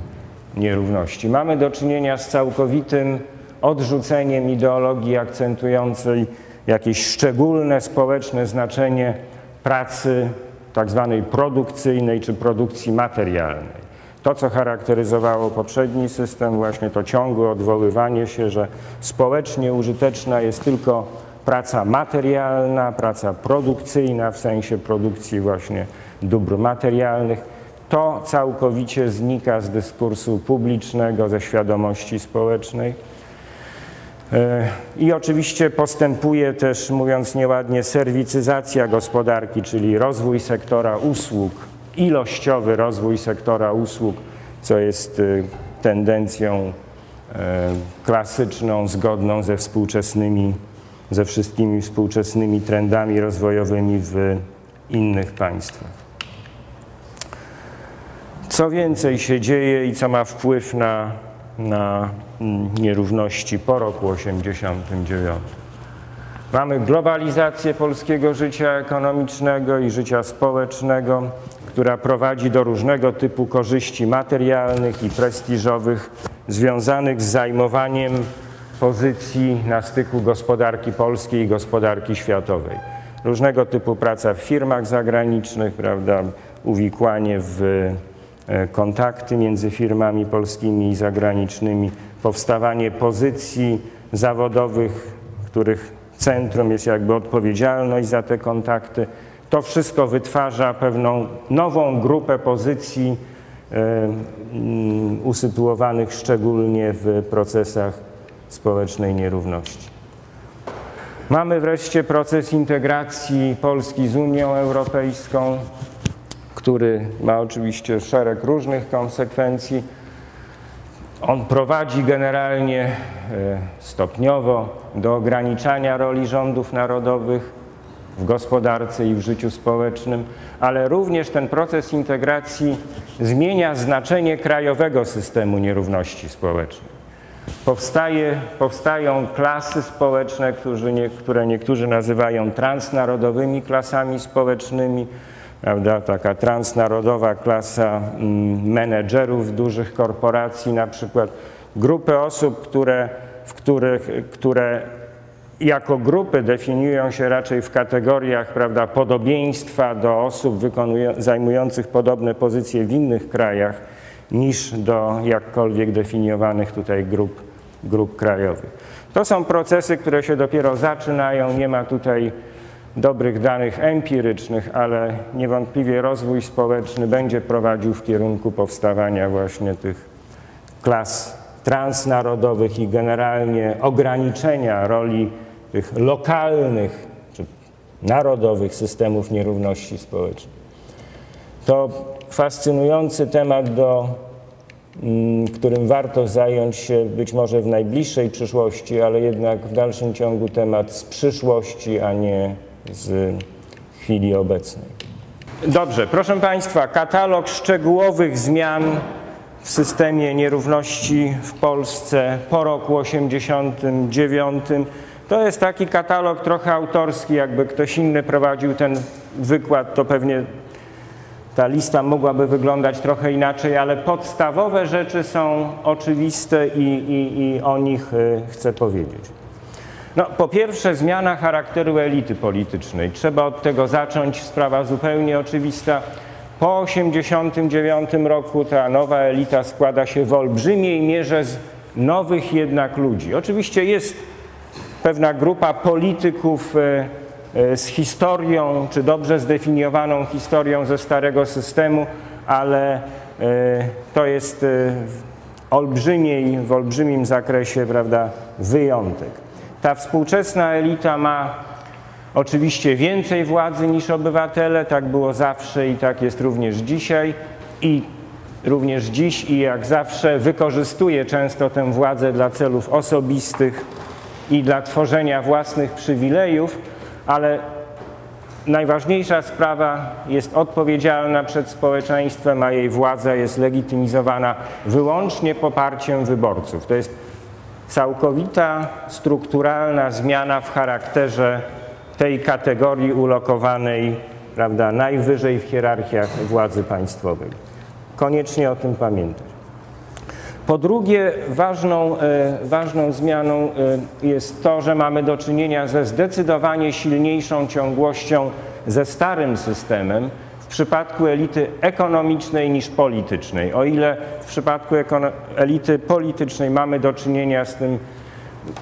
nierówności? Mamy do czynienia z całkowitym odrzuceniem ideologii akcentującej jakieś szczególne społeczne znaczenie pracy tak zwanej produkcyjnej czy produkcji materialnej. To, co charakteryzowało poprzedni system, właśnie to ciągłe odwoływanie się, że społecznie użyteczna jest tylko praca materialna, praca produkcyjna w sensie produkcji właśnie dóbr materialnych, to całkowicie znika z dyskursu publicznego, ze świadomości społecznej. E, I oczywiście postępuje też, mówiąc nieładnie, serwicyzacja gospodarki, czyli rozwój sektora usług, ilościowy rozwój sektora usług, co jest y, tendencją e, klasyczną, zgodną ze współczesnymi ze wszystkimi współczesnymi trendami rozwojowymi w innych państwach. Co więcej się dzieje i co ma wpływ na, na nierówności po roku 1989? Mamy globalizację polskiego życia ekonomicznego i życia społecznego, która prowadzi do różnego typu korzyści materialnych i prestiżowych związanych z zajmowaniem pozycji na styku gospodarki polskiej i gospodarki światowej. Różnego typu praca w firmach zagranicznych, prawda, uwikłanie w e, kontakty między firmami polskimi i zagranicznymi, powstawanie pozycji zawodowych, których centrum jest jakby odpowiedzialność za te kontakty. To wszystko wytwarza pewną nową grupę pozycji e, mm, usytuowanych szczególnie w procesach społecznej nierówności. Mamy wreszcie proces integracji Polski z Unią Europejską, który ma oczywiście szereg różnych konsekwencji. On prowadzi generalnie e, stopniowo do ograniczania roli rządów narodowych w gospodarce i w życiu społecznym, ale również ten proces integracji zmienia znaczenie krajowego systemu nierówności społecznej. Powstaje, powstają klasy społeczne, nie, które niektórzy nazywają transnarodowymi klasami społecznymi. Prawda? Taka transnarodowa klasa mm, menedżerów dużych korporacji, na przykład grupy osób, które, w których, które jako grupy definiują się raczej w kategoriach prawda, podobieństwa do osób zajmujących podobne pozycje w innych krajach niż do jakkolwiek definiowanych tutaj grup, grup krajowych. To są procesy, które się dopiero zaczynają, nie ma tutaj dobrych danych empirycznych, ale niewątpliwie rozwój społeczny będzie prowadził w kierunku powstawania właśnie tych klas transnarodowych i generalnie ograniczenia roli tych lokalnych czy narodowych systemów nierówności społecznej. To fascynujący temat, do, mm, którym warto zająć się być może w najbliższej przyszłości, ale jednak w dalszym ciągu temat z przyszłości, a nie z chwili obecnej. Dobrze, proszę Państwa, katalog szczegółowych zmian w systemie nierówności w Polsce po roku 89. To jest taki katalog trochę autorski, jakby ktoś inny prowadził ten wykład, to pewnie ta lista mogłaby wyglądać trochę inaczej, ale podstawowe rzeczy są oczywiste i, i, i o nich y, chcę powiedzieć. No, po pierwsze, zmiana charakteru elity politycznej. Trzeba od tego zacząć. Sprawa zupełnie oczywista. Po 1989 roku ta nowa elita składa się w olbrzymiej mierze z nowych jednak ludzi. Oczywiście jest pewna grupa polityków, y, e, z historią, czy dobrze zdefiniowaną historią ze starego systemu, ale to jest w olbrzymiej, w olbrzymim zakresie prawda, wyjątek. Ta współczesna elita ma oczywiście więcej władzy niż obywatele, tak było zawsze i tak jest również dzisiaj. I również dziś i jak zawsze wykorzystuje często tę władzę dla celów osobistych i dla tworzenia własnych przywilejów, ale najważniejsza sprawa jest odpowiedzialna przed społeczeństwem, a jej władza jest legitymizowana wyłącznie poparciem wyborców. To jest całkowita, strukturalna zmiana w charakterze tej kategorii ulokowanej prawda, najwyżej w hierarchiach władzy państwowej. Koniecznie o tym pamiętać. Po drugie, ważną, e, ważną zmianą e, jest to, że mamy do czynienia ze zdecydowanie silniejszą ciągłością ze starym systemem w przypadku elity ekonomicznej niż politycznej. O ile w przypadku elity politycznej mamy do czynienia z tym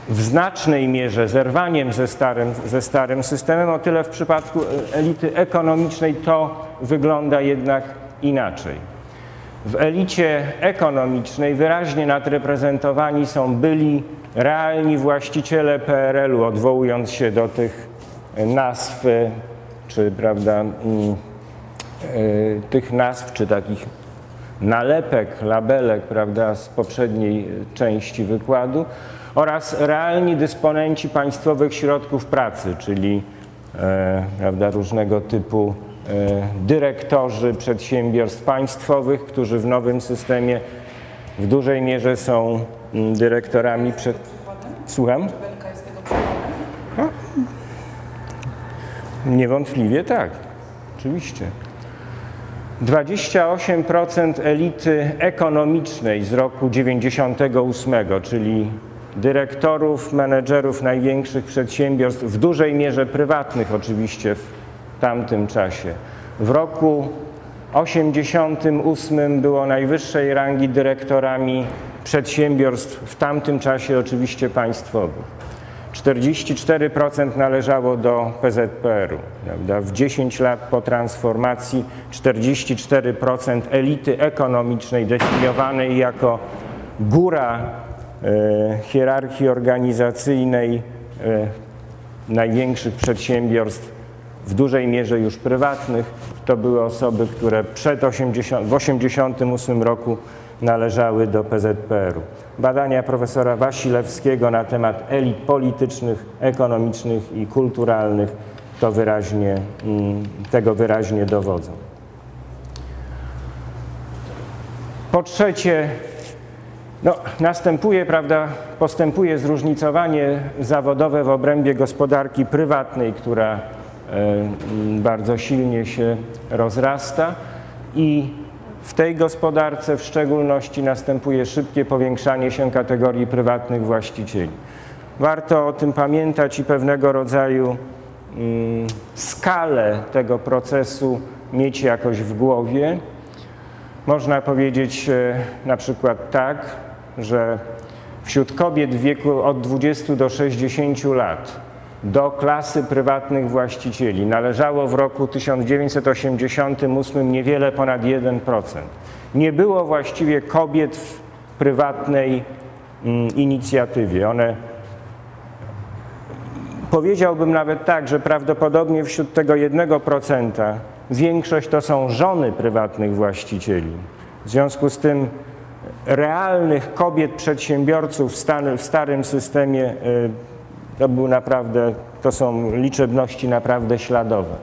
w znacznej mierze zerwaniem ze starym, ze starym systemem, o tyle w przypadku e, elity ekonomicznej to wygląda jednak inaczej. W elicie ekonomicznej wyraźnie nadreprezentowani są byli realni właściciele PRL-u, odwołując się do tych nazw, czy prawda, mm, e, tych nazw, czy takich nalepek, labelek, prawda, z poprzedniej części wykładu, oraz realni dysponenci państwowych środków pracy, czyli e, prawda, różnego typu dyrektorzy przedsiębiorstw państwowych, którzy w nowym systemie w dużej mierze są mm, dyrektorami przed... Słucham? Niewątpliwie tak, oczywiście. 28% elity ekonomicznej z roku 98, czyli dyrektorów, menedżerów największych przedsiębiorstw, w dużej mierze prywatnych oczywiście tamtym czasie. W roku 88 było najwyższej rangi dyrektorami przedsiębiorstw, w tamtym czasie oczywiście państwowych. 44% należało do PZPR-u. Prawda? W 10 lat po transformacji 44% elity ekonomicznej definiowanej jako góra e, hierarchii organizacyjnej e, największych przedsiębiorstw w dużej mierze już prywatnych. To były osoby, które przed 80, w 1988 roku należały do PZPR-u. Badania profesora Wasilewskiego na temat elit politycznych, ekonomicznych i kulturalnych to wyraźnie, mm, tego wyraźnie dowodzą. Po trzecie, no, następuje, prawda, postępuje zróżnicowanie zawodowe w obrębie gospodarki prywatnej, która bardzo silnie się rozrasta i w tej gospodarce w szczególności następuje szybkie powiększanie się kategorii prywatnych właścicieli. Warto o tym pamiętać i pewnego rodzaju mm, skalę tego procesu mieć jakoś w głowie. Można powiedzieć e, na przykład tak, że wśród kobiet w wieku od 20 do 60 lat do klasy prywatnych właścicieli należało w roku 1988 niewiele ponad 1%. Nie było właściwie kobiet w prywatnej mm, inicjatywie. One powiedziałbym nawet tak, że prawdopodobnie wśród tego 1% większość to są żony prywatnych właścicieli. W związku z tym realnych kobiet przedsiębiorców w starym systemie y, to był naprawdę, to są liczebności naprawdę śladowe.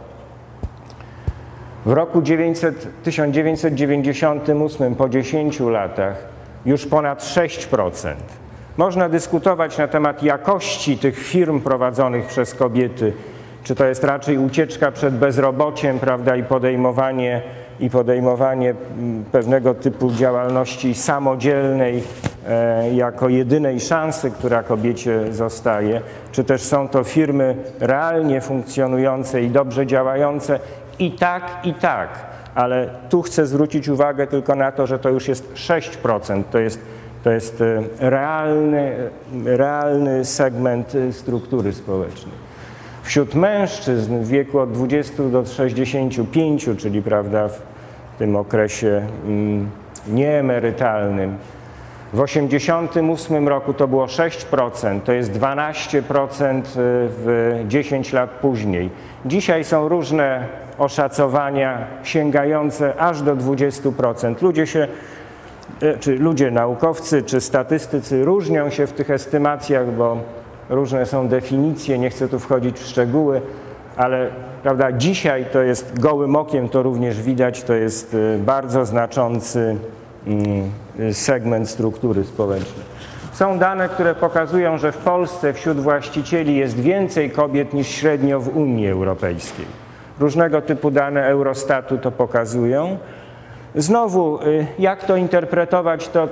W roku 900, 1998, po 10 latach, już ponad 6%. Można dyskutować na temat jakości tych firm prowadzonych przez kobiety, czy to jest raczej ucieczka przed bezrobociem, prawda, i podejmowanie, i podejmowanie mm, pewnego typu działalności samodzielnej jako jedynej szansy, która kobiecie zostaje, czy też są to firmy realnie funkcjonujące i dobrze działające i tak, i tak. Ale tu chcę zwrócić uwagę tylko na to, że to już jest 6%, to jest, to jest e, realny, realny segment e, struktury społecznej. Wśród mężczyzn w wieku od 20 do 65, czyli prawda, w tym okresie mm, nieemerytalnym, w 1988 roku to było 6%, to jest 12% w 10 lat później. Dzisiaj są różne oszacowania sięgające aż do 20%. Ludzie się e, czy ludzie naukowcy, czy statystycy różnią się w tych estymacjach, bo różne są definicje, nie chcę tu wchodzić w szczegóły, ale prawda, dzisiaj to jest gołym okiem, to również widać, to jest e, bardzo znaczący mm, segment struktury społecznej. Są dane, które pokazują, że w Polsce wśród właścicieli jest więcej kobiet niż średnio w Unii Europejskiej. Różnego typu dane Eurostatu to pokazują. Znowu, y, jak to interpretować, to y,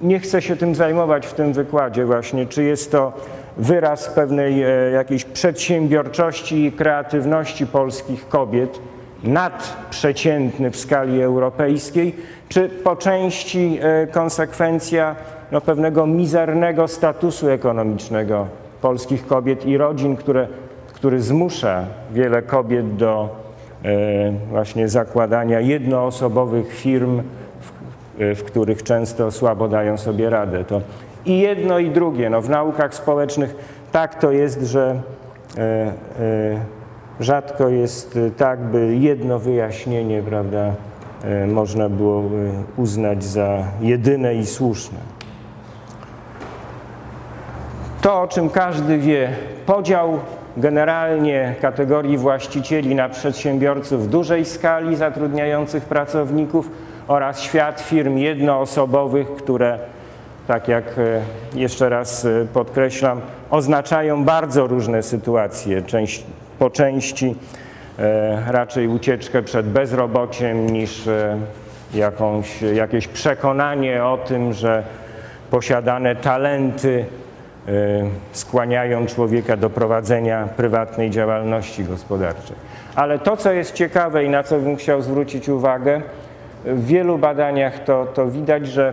nie chcę się tym zajmować w tym wykładzie właśnie, czy jest to wyraz pewnej jakiejś przedsiębiorczości i kreatywności polskich kobiet, nadprzeciętny w skali europejskiej, czy po części e, konsekwencja no, pewnego mizernego statusu ekonomicznego polskich kobiet i rodzin, które, który zmusza wiele kobiet do e, właśnie zakładania jednoosobowych firm, w, w których często słabo dają sobie radę. To i jedno i drugie. No, w naukach społecznych tak to jest, że e, e, rzadko jest tak, by jedno wyjaśnienie, prawda, e, można było uznać za jedyne i słuszne. To, o czym każdy wie, podział generalnie kategorii właścicieli na przedsiębiorców dużej skali zatrudniających pracowników oraz świat firm jednoosobowych, które tak jak jeszcze raz podkreślam, oznaczają bardzo różne sytuacje. Część, po części e, raczej ucieczkę przed bezrobociem niż jakąś, jakieś przekonanie o tym, że posiadane talenty skłaniają człowieka do prowadzenia prywatnej działalności gospodarczej. Ale to, co jest ciekawe i na co bym chciał zwrócić uwagę, w wielu badaniach to, to widać, że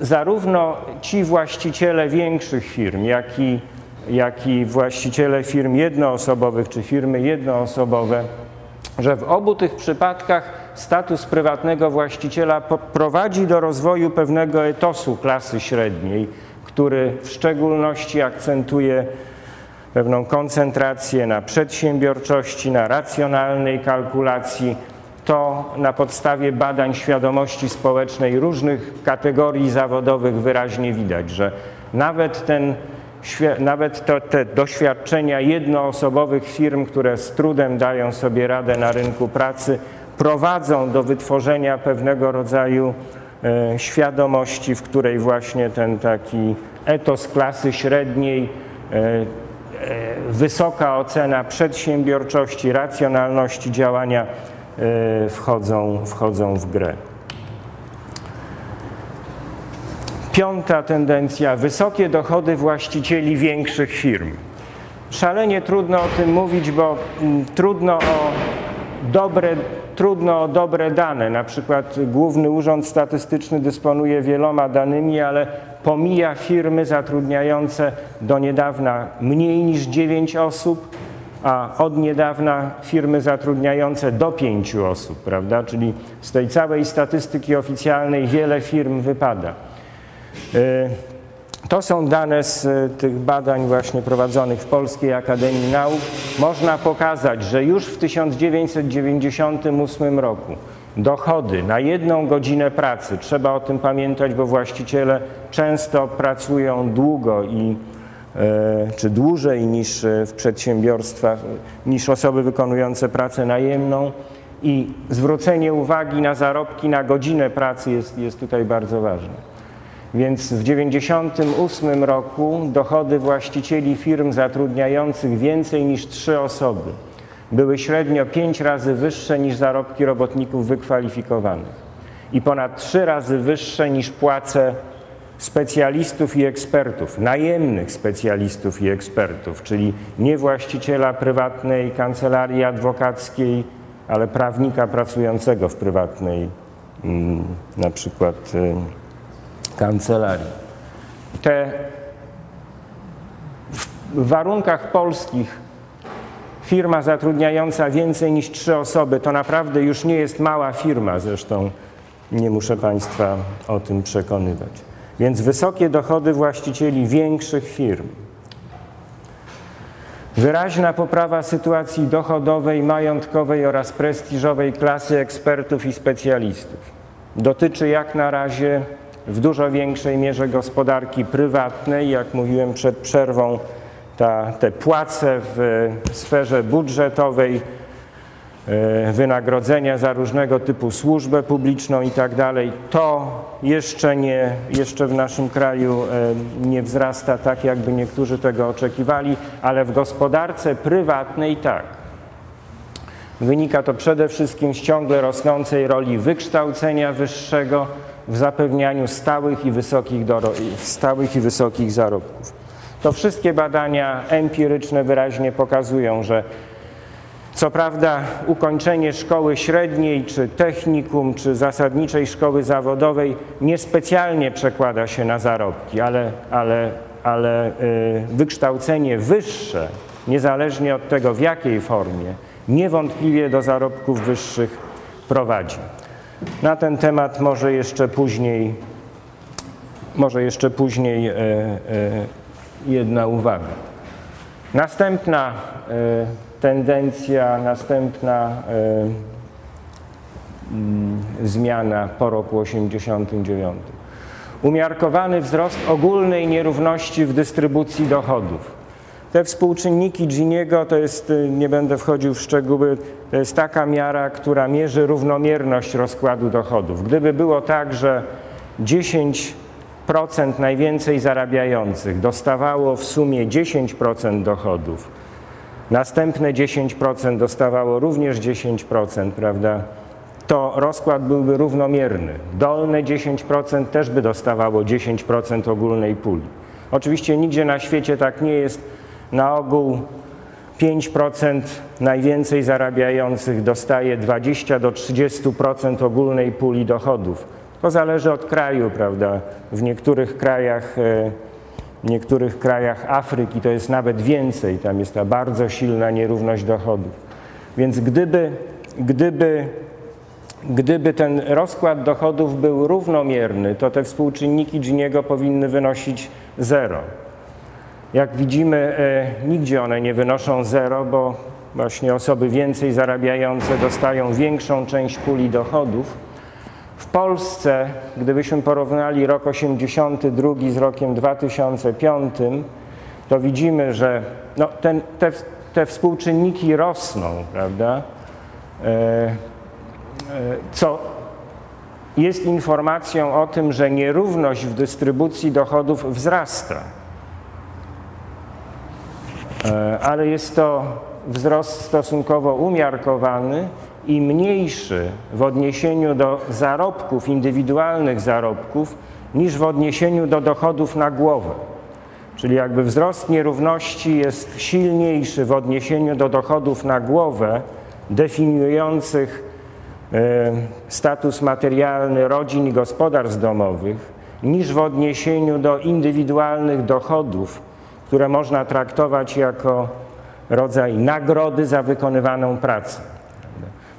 zarówno ci właściciele większych firm, jak i, jak i właściciele firm jednoosobowych czy firmy jednoosobowe, że w obu tych przypadkach status prywatnego właściciela prowadzi do rozwoju pewnego etosu klasy średniej, który w szczególności akcentuje pewną koncentrację na przedsiębiorczości, na racjonalnej kalkulacji, to na podstawie badań świadomości społecznej różnych kategorii zawodowych wyraźnie widać, że nawet, ten, nawet to, te doświadczenia jednoosobowych firm, które z trudem dają sobie radę na rynku pracy, prowadzą do wytworzenia pewnego rodzaju e, świadomości, w której właśnie ten taki etos klasy średniej, e, e, wysoka ocena przedsiębiorczości, racjonalności działania wchodzą, wchodzą w grę. Piąta tendencja wysokie dochody właścicieli większych firm. Szalenie trudno o tym mówić, bo mm, trudno o dobre, trudno o dobre dane. Na przykład Główny Urząd Statystyczny dysponuje wieloma danymi, ale pomija firmy zatrudniające do niedawna mniej niż 9 osób, a od niedawna firmy zatrudniające do pięciu osób, prawda? Czyli z tej całej statystyki oficjalnej wiele firm wypada. E, to są dane z e, tych badań właśnie prowadzonych w Polskiej Akademii Nauk. Można pokazać, że już w 1998 roku dochody na jedną godzinę pracy, trzeba o tym pamiętać, bo właściciele często pracują długo i E, czy dłużej niż w przedsiębiorstwach, niż osoby wykonujące pracę najemną i zwrócenie uwagi na zarobki na godzinę pracy jest, jest tutaj bardzo ważne. Więc w 1998 roku dochody właścicieli firm zatrudniających więcej niż trzy osoby były średnio pięć razy wyższe niż zarobki robotników wykwalifikowanych i ponad trzy razy wyższe niż płace specjalistów i ekspertów, najemnych specjalistów i ekspertów, czyli nie właściciela prywatnej kancelarii adwokackiej, ale prawnika pracującego w prywatnej mm, na przykład y, kancelarii. Te w warunkach polskich Firma zatrudniająca więcej niż trzy osoby to naprawdę już nie jest mała firma, zresztą nie muszę Państwa o tym przekonywać. Więc wysokie dochody właścicieli większych firm. Wyraźna poprawa sytuacji dochodowej, majątkowej oraz prestiżowej klasy ekspertów i specjalistów. Dotyczy jak na razie w dużo większej mierze gospodarki prywatnej, jak mówiłem przed przerwą, ta, te płace w sferze budżetowej, e, wynagrodzenia za różnego typu służbę publiczną i tak dalej, to jeszcze, nie, jeszcze w naszym kraju e, nie wzrasta tak, jakby niektórzy tego oczekiwali, ale w gospodarce prywatnej tak. Wynika to przede wszystkim z ciągle rosnącej roli wykształcenia wyższego w zapewnianiu stałych i wysokich, stałych i wysokich zarobków. To wszystkie badania empiryczne wyraźnie pokazują, że co prawda ukończenie szkoły średniej, czy technikum, czy zasadniczej szkoły zawodowej niespecjalnie przekłada się na zarobki, ale, ale, ale y, wykształcenie wyższe, niezależnie od tego w jakiej formie, niewątpliwie do zarobków wyższych prowadzi. Na ten temat może jeszcze później, może jeszcze później e, e, jedna uwaga. Następna e, tendencja, następna mm, zmiana po roku 89. Umiarkowany wzrost ogólnej nierówności w dystrybucji dochodów. Te współczynniki Giniego to jest, y, nie będę wchodził w szczegóły, to jest taka miara, która mierzy równomierność rozkładu dochodów. Gdyby było tak, że 10% najwięcej zarabiających dostawało w sumie 10% dochodów, następne 10% dostawało również 10%, prawda? To rozkład byłby równomierny. Dolne 10% też by dostawało 10% ogólnej puli. Oczywiście nigdzie na świecie tak nie jest na ogół 5% najwięcej zarabiających dostaje 20 do 30% ogólnej puli dochodów. To zależy od kraju, prawda? W niektórych krajach, e, w niektórych krajach Afryki to jest nawet więcej, tam jest ta bardzo silna nierówność dochodów. Więc gdyby, gdyby, gdyby ten rozkład dochodów był równomierny, to te współczynniki Giniego powinny wynosić zero. Jak widzimy, e, nigdzie one nie wynoszą zero, bo właśnie osoby więcej zarabiające dostają większą część puli dochodów. W Polsce, gdybyśmy porównali rok 82 z rokiem 2005, to widzimy, że no, ten, te, te współczynniki rosną, prawda? E, e, co jest informacją o tym, że nierówność w dystrybucji dochodów wzrasta. E, ale jest to wzrost stosunkowo umiarkowany i mniejszy w odniesieniu do zarobków, indywidualnych zarobków, niż w odniesieniu do dochodów na głowę. Czyli jakby wzrost nierówności jest silniejszy w odniesieniu do dochodów na głowę definiujących e, status materialny rodzin i gospodarstw domowych, niż w odniesieniu do indywidualnych dochodów które można traktować jako rodzaj nagrody za wykonywaną pracę.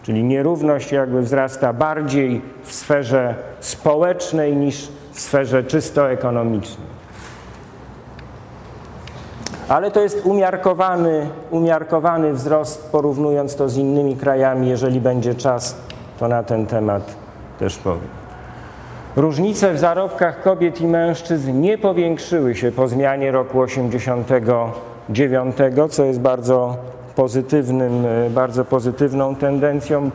Czyli nierówność jakby wzrasta bardziej w sferze społecznej niż w sferze czysto ekonomicznej. Ale to jest umiarkowany, umiarkowany wzrost, porównując to z innymi krajami. Jeżeli będzie czas, to na ten temat też powiem. Różnice w zarobkach kobiet i mężczyzn nie powiększyły się po zmianie roku 89, co jest bardzo pozytywnym, e, bardzo pozytywną tendencją.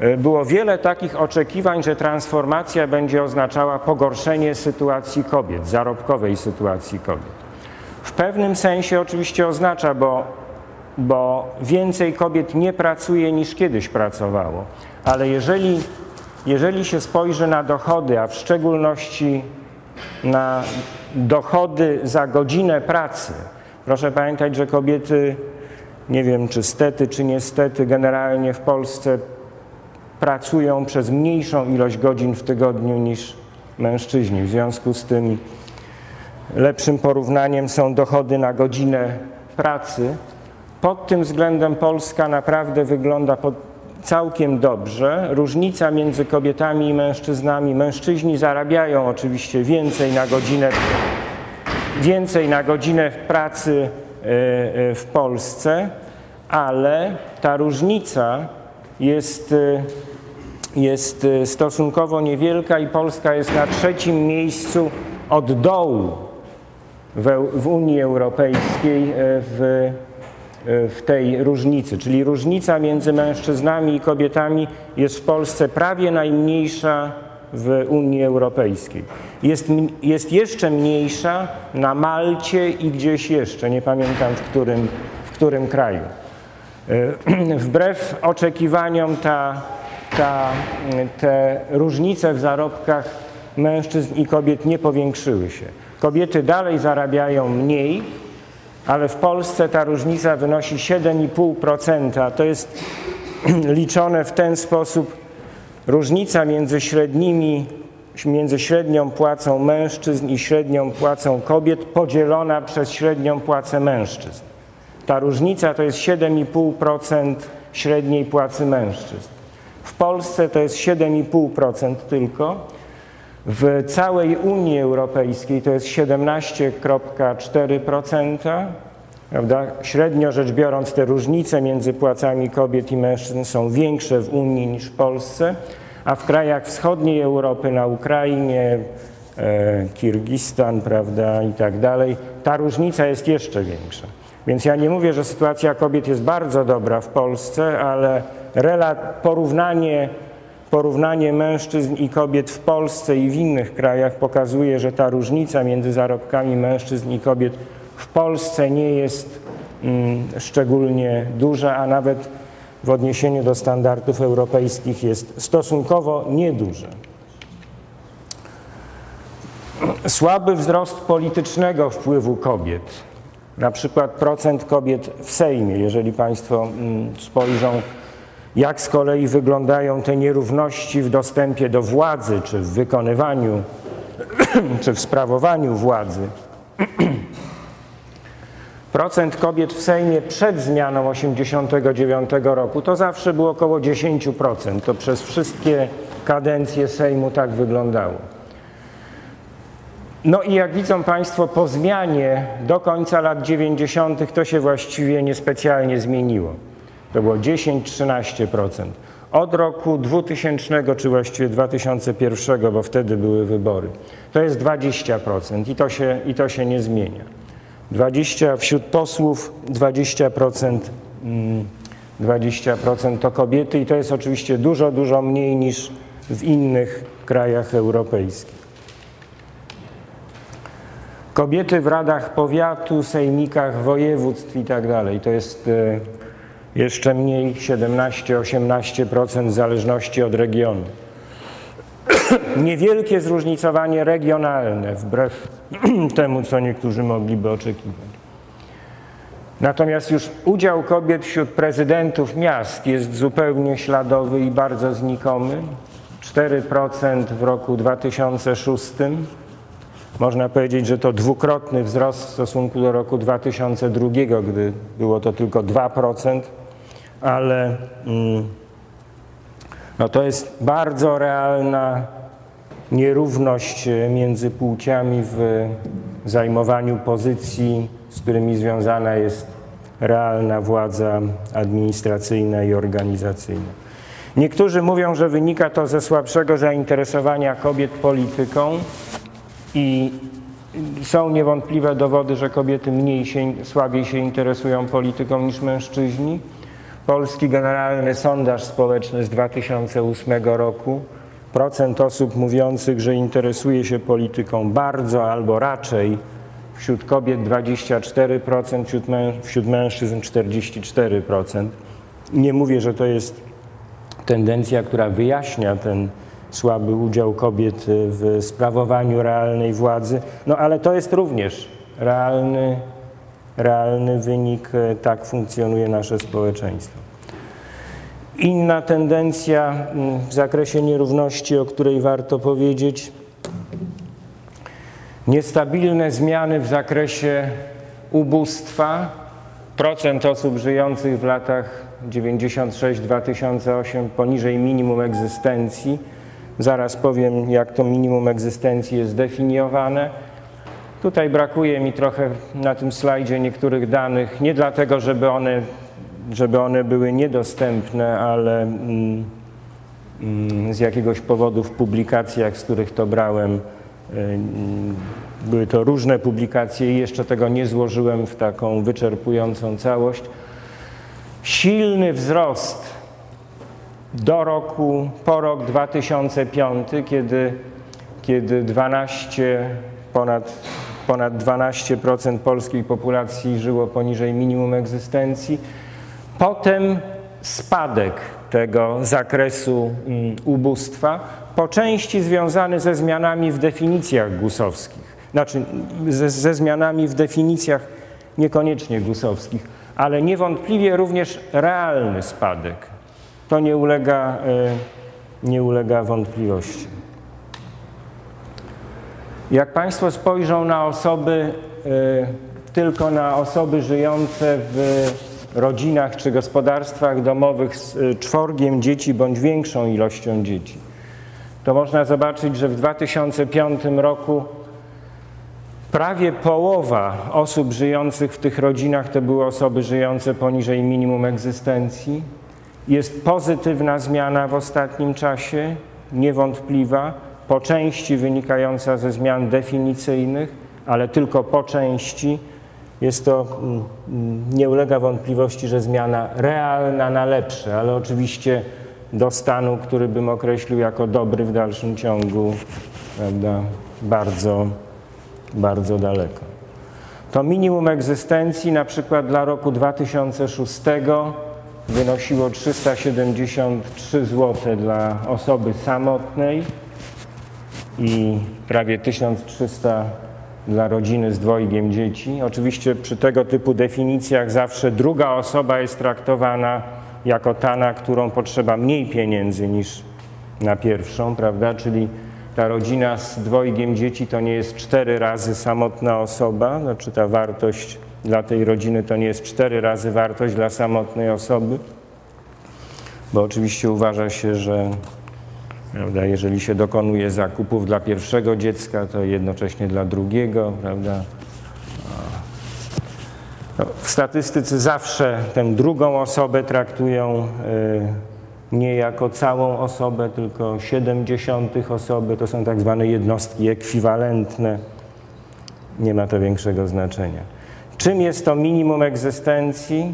E, było wiele takich oczekiwań, że transformacja będzie oznaczała pogorszenie sytuacji kobiet, zarobkowej sytuacji kobiet. W pewnym sensie oczywiście oznacza, bo, bo więcej kobiet nie pracuje niż kiedyś pracowało, ale jeżeli jeżeli się spojrzy na dochody, a w szczególności na dochody za godzinę pracy, proszę pamiętać, że kobiety, nie wiem czy stety, czy niestety, generalnie w Polsce pracują przez mniejszą ilość godzin w tygodniu niż mężczyźni. W związku z tym lepszym porównaniem są dochody na godzinę pracy pod tym względem Polska naprawdę wygląda pod całkiem dobrze. Różnica między kobietami i mężczyznami. Mężczyźni zarabiają oczywiście więcej na godzinę, więcej na godzinę w pracy e, e, w Polsce, ale ta różnica jest, e, jest stosunkowo niewielka i Polska jest na trzecim miejscu od dołu w, w Unii Europejskiej w w tej różnicy, czyli różnica między mężczyznami i kobietami jest w Polsce prawie najmniejsza w Unii Europejskiej. Jest, jest jeszcze mniejsza na Malcie i gdzieś jeszcze, nie pamiętam w którym, w którym kraju. E, wbrew oczekiwaniom ta, ta, te różnice w zarobkach mężczyzn i kobiet nie powiększyły się. Kobiety dalej zarabiają mniej, ale w Polsce ta różnica wynosi 7,5%. To jest liczone w ten sposób różnica między średnimi, między średnią płacą mężczyzn i średnią płacą kobiet podzielona przez średnią płacę mężczyzn. Ta różnica to jest 7,5% średniej płacy mężczyzn. W Polsce to jest 7,5% tylko, w całej Unii Europejskiej to jest 17,4%. Prawda? Średnio rzecz biorąc, te różnice między płacami kobiet i mężczyzn są większe w Unii niż w Polsce, a w krajach wschodniej Europy, na Ukrainie, e, Kirgistan, prawda, i tak dalej, ta różnica jest jeszcze większa. Więc ja nie mówię, że sytuacja kobiet jest bardzo dobra w Polsce, ale porównanie Porównanie mężczyzn i kobiet w Polsce i w innych krajach pokazuje, że ta różnica między zarobkami mężczyzn i kobiet w Polsce nie jest mm, szczególnie duża, a nawet w odniesieniu do standardów europejskich jest stosunkowo nieduże. Słaby wzrost politycznego wpływu kobiet, na przykład procent kobiet w Sejmie, jeżeli Państwo mm, spojrzą jak z kolei wyglądają te nierówności w dostępie do władzy, czy w wykonywaniu, czy w sprawowaniu władzy. Procent kobiet w Sejmie przed zmianą 1989 roku to zawsze było około 10%. To przez wszystkie kadencje Sejmu tak wyglądało. No i jak widzą Państwo, po zmianie do końca lat 90. to się właściwie niespecjalnie zmieniło. To było 10-13%. Od roku 2000, czy właściwie 2001, bo wtedy były wybory, to jest 20% i to się, i to się nie zmienia. 20 wśród posłów, 20%, 20% mm, to kobiety i to jest oczywiście dużo, dużo mniej niż w innych krajach europejskich. Kobiety w radach powiatu, sejmikach, województw i tak dalej. To jest e, jeszcze mniej 17-18% w zależności od regionu. Niewielkie zróżnicowanie regionalne, wbrew temu, co niektórzy mogliby oczekiwać. Natomiast już udział kobiet wśród prezydentów miast jest zupełnie śladowy i bardzo znikomy. 4% w roku 2006. Można powiedzieć, że to dwukrotny wzrost w stosunku do roku 2002, gdy było to tylko 2% ale mm, no to jest bardzo realna nierówność e, między płciami w zajmowaniu pozycji, z którymi związana jest realna władza administracyjna i organizacyjna. Niektórzy mówią, że wynika to ze słabszego zainteresowania kobiet polityką i są niewątpliwe dowody, że kobiety mniej się, słabiej się interesują polityką niż mężczyźni. Polski Generalny Sondaż Społeczny z 2008 roku. Procent osób mówiących, że interesuje się polityką bardzo albo raczej wśród kobiet 24%, wśród, męż wśród mężczyzn 44%. Nie mówię, że to jest tendencja, która wyjaśnia ten słaby udział kobiet w sprawowaniu realnej władzy, no ale to jest również realny realny wynik, e, tak funkcjonuje nasze społeczeństwo. Inna tendencja w zakresie nierówności, o której warto powiedzieć, niestabilne zmiany w zakresie ubóstwa procent osób żyjących w latach 96-2008 poniżej minimum egzystencji. Zaraz powiem, jak to minimum egzystencji jest definiowane. Tutaj brakuje mi trochę na tym slajdzie niektórych danych, nie dlatego, żeby one, żeby one były niedostępne, ale mm, mm, z jakiegoś powodu w publikacjach, z których to brałem, y, były to różne publikacje i jeszcze tego nie złożyłem w taką wyczerpującą całość. Silny wzrost do roku, po rok 2005, kiedy, kiedy 12, ponad, ponad 12% polskiej populacji żyło poniżej minimum egzystencji. Potem spadek tego zakresu mm, ubóstwa, po części związany ze zmianami w definicjach gusowskich, znaczy ze, ze zmianami w definicjach niekoniecznie gusowskich, ale niewątpliwie również realny spadek. To nie ulega, e, nie ulega wątpliwości. Jak Państwo spojrzą na osoby, e, tylko na osoby żyjące w rodzinach czy gospodarstwach domowych z e, czworgiem dzieci bądź większą ilością dzieci, to można zobaczyć, że w 2005 roku prawie połowa osób żyjących w tych rodzinach to były osoby żyjące poniżej minimum egzystencji. Jest pozytywna zmiana w ostatnim czasie, niewątpliwa, po części wynikająca ze zmian definicyjnych, ale tylko po części. Jest to, mm, nie ulega wątpliwości, że zmiana realna na lepsze, ale oczywiście do stanu, który bym określił jako dobry w dalszym ciągu, prawda, bardzo, bardzo daleko. To minimum egzystencji na przykład dla roku 2006 wynosiło 373 zł dla osoby samotnej i prawie 1300 dla rodziny z dwojgiem dzieci. Oczywiście przy tego typu definicjach zawsze druga osoba jest traktowana jako ta, na którą potrzeba mniej pieniędzy niż na pierwszą, prawda? Czyli ta rodzina z dwojgiem dzieci to nie jest cztery razy samotna osoba, znaczy ta wartość dla tej rodziny to nie jest cztery razy wartość dla samotnej osoby, bo oczywiście uważa się, że prawda, jeżeli się dokonuje zakupów dla pierwszego dziecka, to jednocześnie dla drugiego, prawda? No, w statystyce zawsze tę drugą osobę traktują y, nie jako całą osobę, tylko 70 osoby. To są tak zwane jednostki ekwiwalentne. Nie ma to większego znaczenia. Czym jest to minimum egzystencji?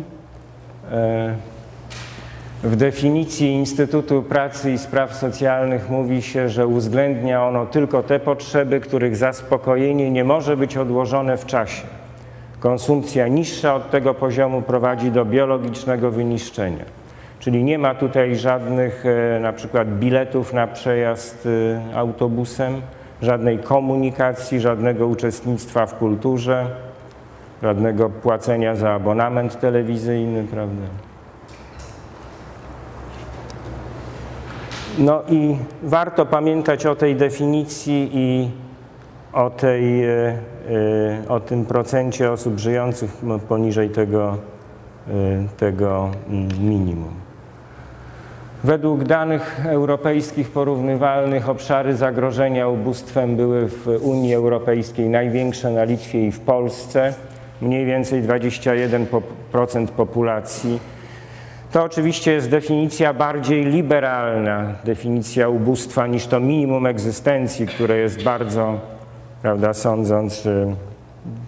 W definicji Instytutu Pracy i Spraw Socjalnych mówi się, że uwzględnia ono tylko te potrzeby, których zaspokojenie nie może być odłożone w czasie. Konsumpcja niższa od tego poziomu prowadzi do biologicznego wyniszczenia. Czyli nie ma tutaj żadnych e, na przykład biletów na przejazd e, autobusem, żadnej komunikacji, żadnego uczestnictwa w kulturze, żadnego płacenia za abonament telewizyjny, prawda? No i warto pamiętać o tej definicji i o, tej, e, e, o tym procencie osób żyjących poniżej tego, e, tego mm, minimum. Według danych europejskich porównywalnych obszary zagrożenia ubóstwem były w Unii Europejskiej największe na Litwie i w Polsce, mniej więcej 21% populacji to oczywiście jest definicja bardziej liberalna, definicja ubóstwa niż to minimum egzystencji, które jest bardzo, prawda, sądząc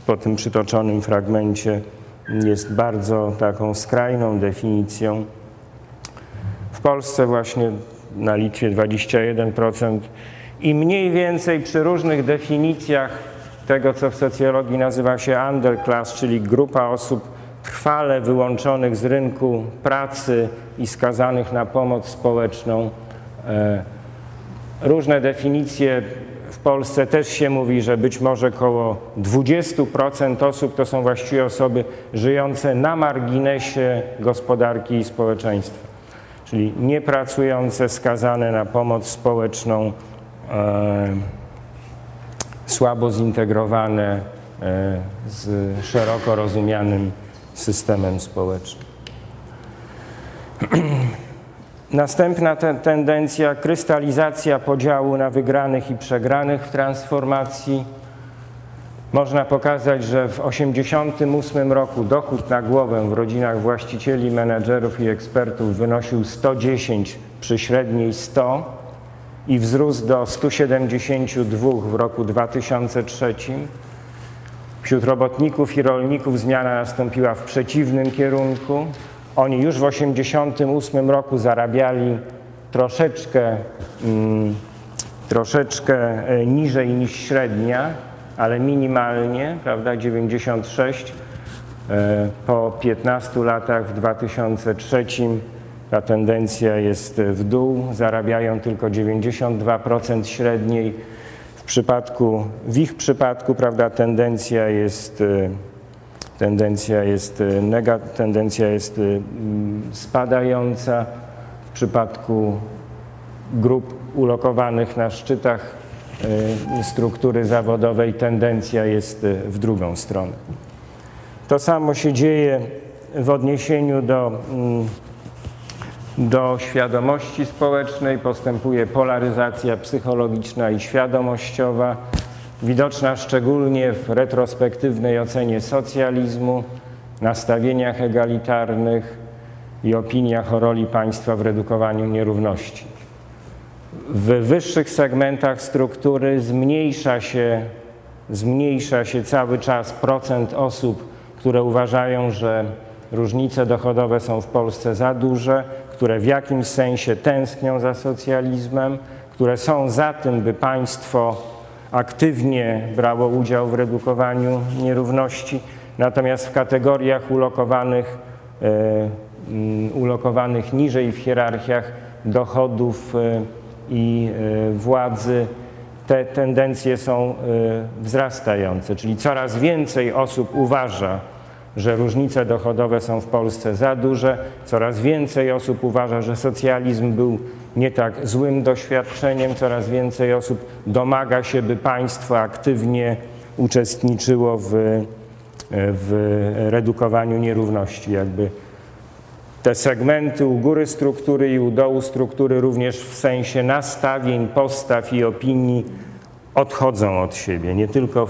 po tym przytoczonym fragmencie, jest bardzo taką skrajną definicją. W Polsce właśnie na Litwie 21% i mniej więcej przy różnych definicjach tego, co w socjologii nazywa się underclass, czyli grupa osób trwale wyłączonych z rynku pracy i skazanych na pomoc społeczną. E, różne definicje w Polsce też się mówi, że być może około 20% osób to są właściwie osoby żyjące na marginesie gospodarki i społeczeństwa, czyli niepracujące, skazane na pomoc społeczną, e, słabo zintegrowane e, z szeroko rozumianym systemem społecznym. Następna te tendencja krystalizacja podziału na wygranych i przegranych w transformacji. Można pokazać, że w 1988 roku dochód na głowę w rodzinach właścicieli, menedżerów i ekspertów wynosił 110 przy średniej 100 i wzrósł do 172 w roku 2003. Wśród robotników i rolników zmiana nastąpiła w przeciwnym kierunku. Oni już w 1988 roku zarabiali troszeczkę, mm, troszeczkę e, niżej niż średnia, ale minimalnie, prawda, 96. E, po 15 latach w 2003 ta tendencja jest w dół, zarabiają tylko 92% średniej. Przypadku, w ich przypadku, prawda, tendencja jest e, tendencja jest, e, nega, tendencja jest e, spadająca. W przypadku grup ulokowanych na szczytach struktury zawodowej tendencja jest w drugą stronę. To samo się dzieje w odniesieniu do, do świadomości społecznej, postępuje polaryzacja psychologiczna i świadomościowa widoczna szczególnie w retrospektywnej ocenie socjalizmu, nastawieniach egalitarnych i opiniach o roli państwa w redukowaniu nierówności. W wyższych segmentach struktury zmniejsza się, zmniejsza się cały czas procent osób, które uważają, że różnice dochodowe są w Polsce za duże, które w jakimś sensie tęsknią za socjalizmem, które są za tym, by państwo aktywnie brało udział w redukowaniu nierówności, natomiast w kategoriach ulokowanych, e, mm, ulokowanych niżej w hierarchiach dochodów e, i e, władzy te tendencje są wzrastające, czyli coraz więcej osób uważa, że różnice dochodowe są w Polsce za duże, coraz więcej osób uważa, że socjalizm był nie tak złym doświadczeniem. Coraz więcej osób domaga się, by państwo aktywnie uczestniczyło w, w redukowaniu nierówności. Jakby te segmenty u góry struktury i u dołu struktury również w sensie nastawień, postaw i opinii odchodzą od siebie, nie tylko,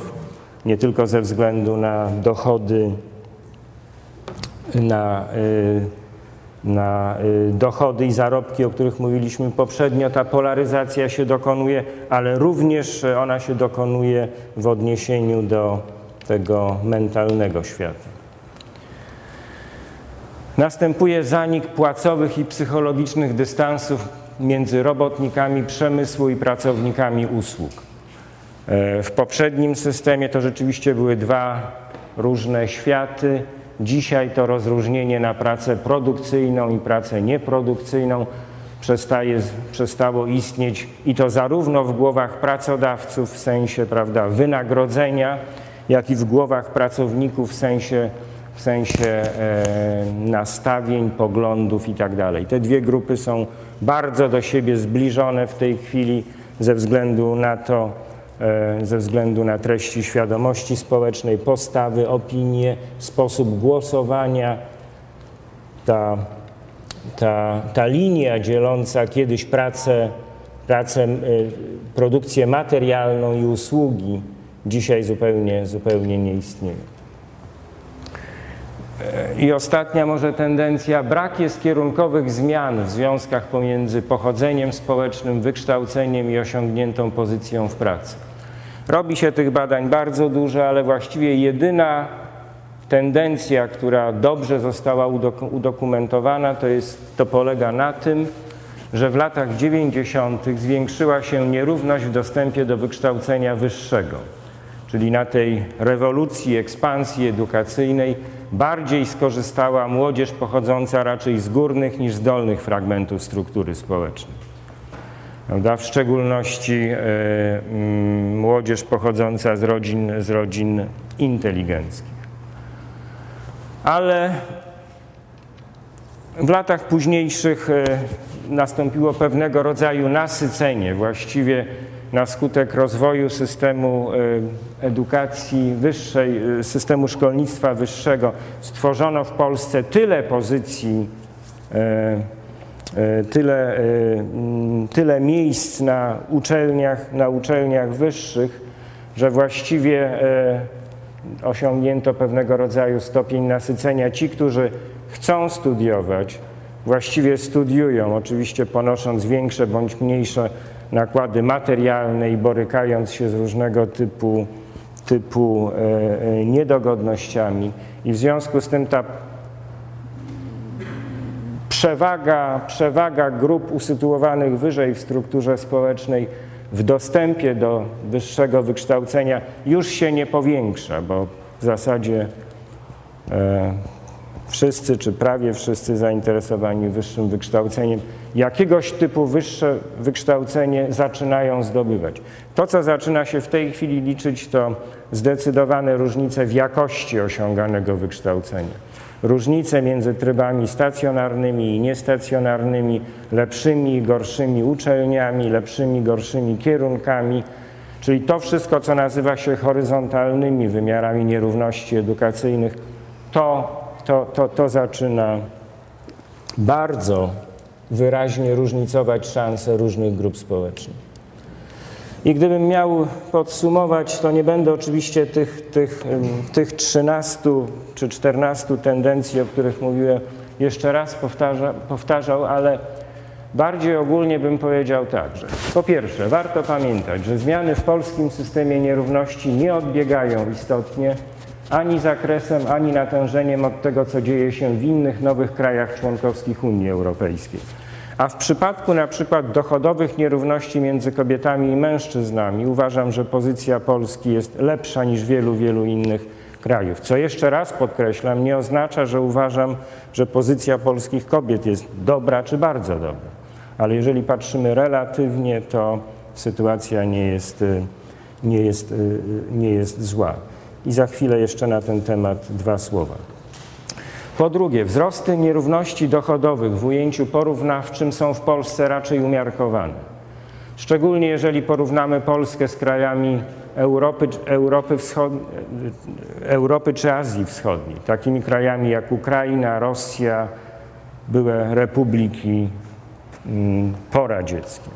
nie tylko ze względu na dochody, na y, na y, dochody i zarobki, o których mówiliśmy poprzednio, ta polaryzacja się dokonuje, ale również ona się dokonuje w odniesieniu do tego mentalnego świata. Następuje zanik płacowych i psychologicznych dystansów między robotnikami przemysłu i pracownikami usług. E, w poprzednim systemie to rzeczywiście były dwa różne światy. Dzisiaj to rozróżnienie na pracę produkcyjną i pracę nieprodukcyjną przestaje, przestało istnieć i to zarówno w głowach pracodawców w sensie prawda, wynagrodzenia, jak i w głowach pracowników w sensie, w sensie e, nastawień, poglądów itd. Tak Te dwie grupy są bardzo do siebie zbliżone w tej chwili ze względu na to, ze względu na treści świadomości społecznej, postawy, opinie, sposób głosowania. Ta, ta, ta linia dzieląca kiedyś pracę, pracę, e, produkcję materialną i usługi dzisiaj zupełnie, zupełnie nie istnieje. I ostatnia może tendencja, brak jest kierunkowych zmian w związkach pomiędzy pochodzeniem społecznym, wykształceniem i osiągniętą pozycją w pracy. Robi się tych badań bardzo dużo, ale właściwie jedyna tendencja, która dobrze została udokumentowana, to, jest, to polega na tym, że w latach 90. zwiększyła się nierówność w dostępie do wykształcenia wyższego. Czyli na tej rewolucji, ekspansji edukacyjnej bardziej skorzystała młodzież pochodząca raczej z górnych niż z dolnych fragmentów struktury społecznej. W szczególności e, mm, młodzież pochodząca z rodzin, z rodzin inteligenckich. Ale w latach późniejszych e, nastąpiło pewnego rodzaju nasycenie. Właściwie na skutek rozwoju systemu edukacji wyższej, systemu szkolnictwa wyższego stworzono w Polsce tyle pozycji, tyle, tyle miejsc na uczelniach, na uczelniach wyższych, że właściwie osiągnięto pewnego rodzaju stopień nasycenia. Ci, którzy chcą studiować, właściwie studiują, oczywiście ponosząc większe bądź mniejsze nakłady materialne i borykając się z różnego typu, typu e, e, niedogodnościami. I w związku z tym ta przewaga, przewaga grup usytuowanych wyżej w strukturze społecznej w dostępie do wyższego wykształcenia już się nie powiększa, bo w zasadzie e, wszyscy, czy prawie wszyscy zainteresowani wyższym wykształceniem, jakiegoś typu wyższe wykształcenie zaczynają zdobywać. To, co zaczyna się w tej chwili liczyć, to zdecydowane różnice w jakości osiąganego wykształcenia różnice między trybami stacjonarnymi i niestacjonarnymi, lepszymi i gorszymi uczelniami, lepszymi i gorszymi kierunkami, czyli to wszystko, co nazywa się horyzontalnymi wymiarami nierówności edukacyjnych, to, to, to, to zaczyna bardzo wyraźnie różnicować szanse różnych grup społecznych. I gdybym miał podsumować, to nie będę oczywiście tych, tych, tych 13 czy 14 tendencji, o których mówiłem, jeszcze raz powtarza, powtarzał, ale bardziej ogólnie bym powiedział tak, że po pierwsze, warto pamiętać, że zmiany w polskim systemie nierówności nie odbiegają istotnie ani zakresem, ani natężeniem od tego, co dzieje się w innych nowych krajach członkowskich Unii Europejskiej. A w przypadku na przykład dochodowych nierówności między kobietami i mężczyznami uważam, że pozycja Polski jest lepsza niż wielu, wielu innych krajów. Co jeszcze raz podkreślam, nie oznacza, że uważam, że pozycja polskich kobiet jest dobra czy bardzo dobra. Ale jeżeli patrzymy relatywnie, to sytuacja nie jest, nie jest, nie jest zła. I za chwilę jeszcze na ten temat dwa słowa. Po drugie, wzrosty nierówności dochodowych w ujęciu porównawczym są w Polsce raczej umiarkowane. Szczególnie jeżeli porównamy Polskę z krajami Europy, Europy, Wschod... Europy czy Azji Wschodniej, takimi krajami jak Ukraina, Rosja, były republiki mm, poradzieckie.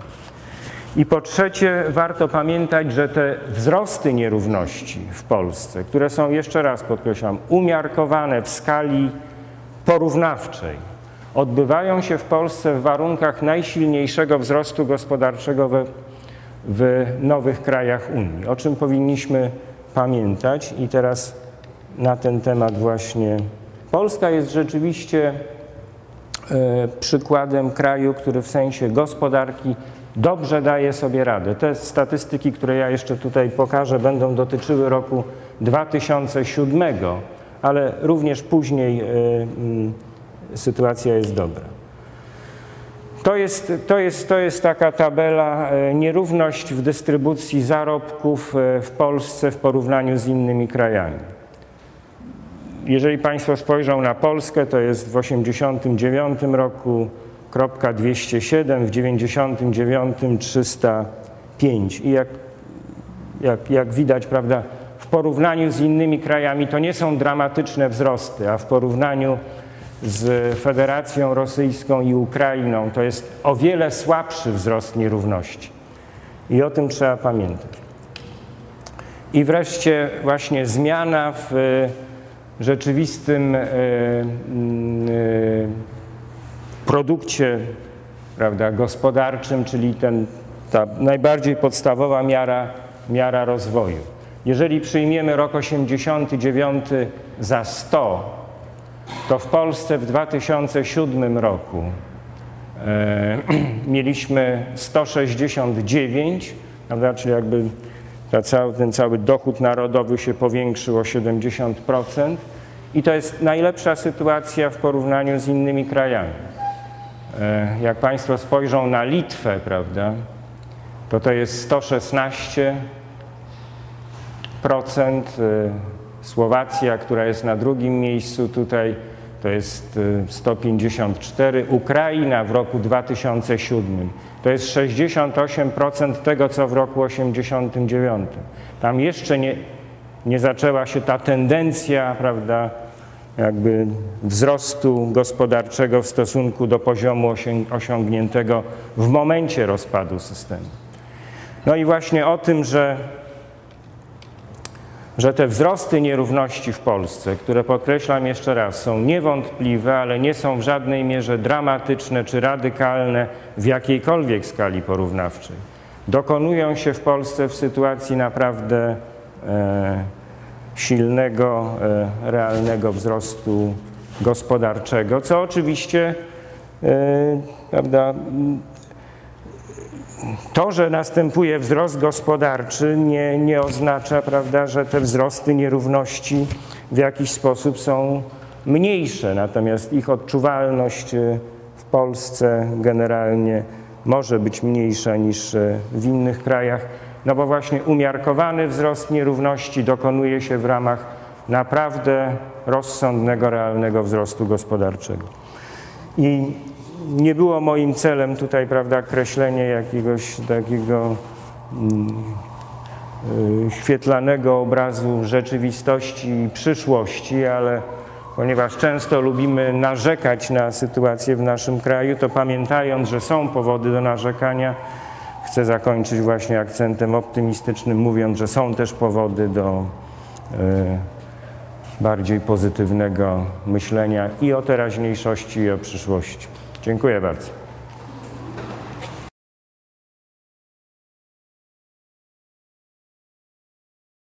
I po trzecie, warto pamiętać, że te wzrosty nierówności w Polsce, które są jeszcze raz podkreślam, umiarkowane w skali porównawczej odbywają się w Polsce w warunkach najsilniejszego wzrostu gospodarczego we, w nowych krajach Unii, o czym powinniśmy pamiętać. I teraz na ten temat właśnie Polska jest rzeczywiście e, przykładem kraju, który w sensie gospodarki dobrze daje sobie radę. Te statystyki, które ja jeszcze tutaj pokażę, będą dotyczyły roku 2007 ale również później e, mm, sytuacja jest dobra. To jest, to, jest, to jest taka tabela e, nierówność w dystrybucji zarobków e, w Polsce w porównaniu z innymi krajami. Jeżeli Państwo spojrzą na Polskę, to jest w 1989 roku 207, w 99 305. I jak, jak, jak widać, prawda, porównaniu z innymi krajami to nie są dramatyczne wzrosty, a w porównaniu z Federacją Rosyjską i Ukrainą to jest o wiele słabszy wzrost nierówności. I o tym trzeba pamiętać. I wreszcie właśnie zmiana w e, rzeczywistym mm, e, produkcie prawda, gospodarczym, czyli ten, ta najbardziej podstawowa miara, miara rozwoju. Jeżeli przyjmiemy rok 89 za 100, to w Polsce w 2007 roku e, mieliśmy 169, prawda, czyli jakby cały, ten cały dochód narodowy się powiększył o 70%. I to jest najlepsza sytuacja w porównaniu z innymi krajami. E, jak Państwo spojrzą na Litwę, prawda, to to jest 116, procent. Y, Słowacja, która jest na drugim miejscu tutaj to jest y, 154, Ukraina w roku 2007 to jest 68% tego, co w roku 89. Tam jeszcze nie, nie zaczęła się ta tendencja, prawda, jakby wzrostu gospodarczego w stosunku do poziomu osią- osiągniętego w momencie rozpadu systemu. No i właśnie o tym, że, że te wzrosty nierówności w Polsce, które podkreślam jeszcze raz, są niewątpliwe, ale nie są w żadnej mierze dramatyczne czy radykalne w jakiejkolwiek skali porównawczej, dokonują się w Polsce w sytuacji naprawdę e, silnego, e, realnego wzrostu gospodarczego, co oczywiście e, prawda, to, że następuje wzrost gospodarczy, nie, nie oznacza, prawda, że te wzrosty nierówności w jakiś sposób są mniejsze, natomiast ich odczuwalność e, w Polsce generalnie może być mniejsza niż w innych krajach, no bo właśnie umiarkowany wzrost nierówności dokonuje się w ramach naprawdę rozsądnego, realnego wzrostu gospodarczego. I nie było moim celem tutaj, prawda, kreślenie jakiegoś takiego mm, y, świetlanego obrazu rzeczywistości i przyszłości, ale ponieważ często lubimy narzekać na sytuację w naszym kraju, to pamiętając, że są powody do narzekania, chcę zakończyć właśnie akcentem optymistycznym, mówiąc, że są też powody do y, bardziej pozytywnego myślenia i o teraźniejszości, i o przyszłości. Dziękuję bardzo.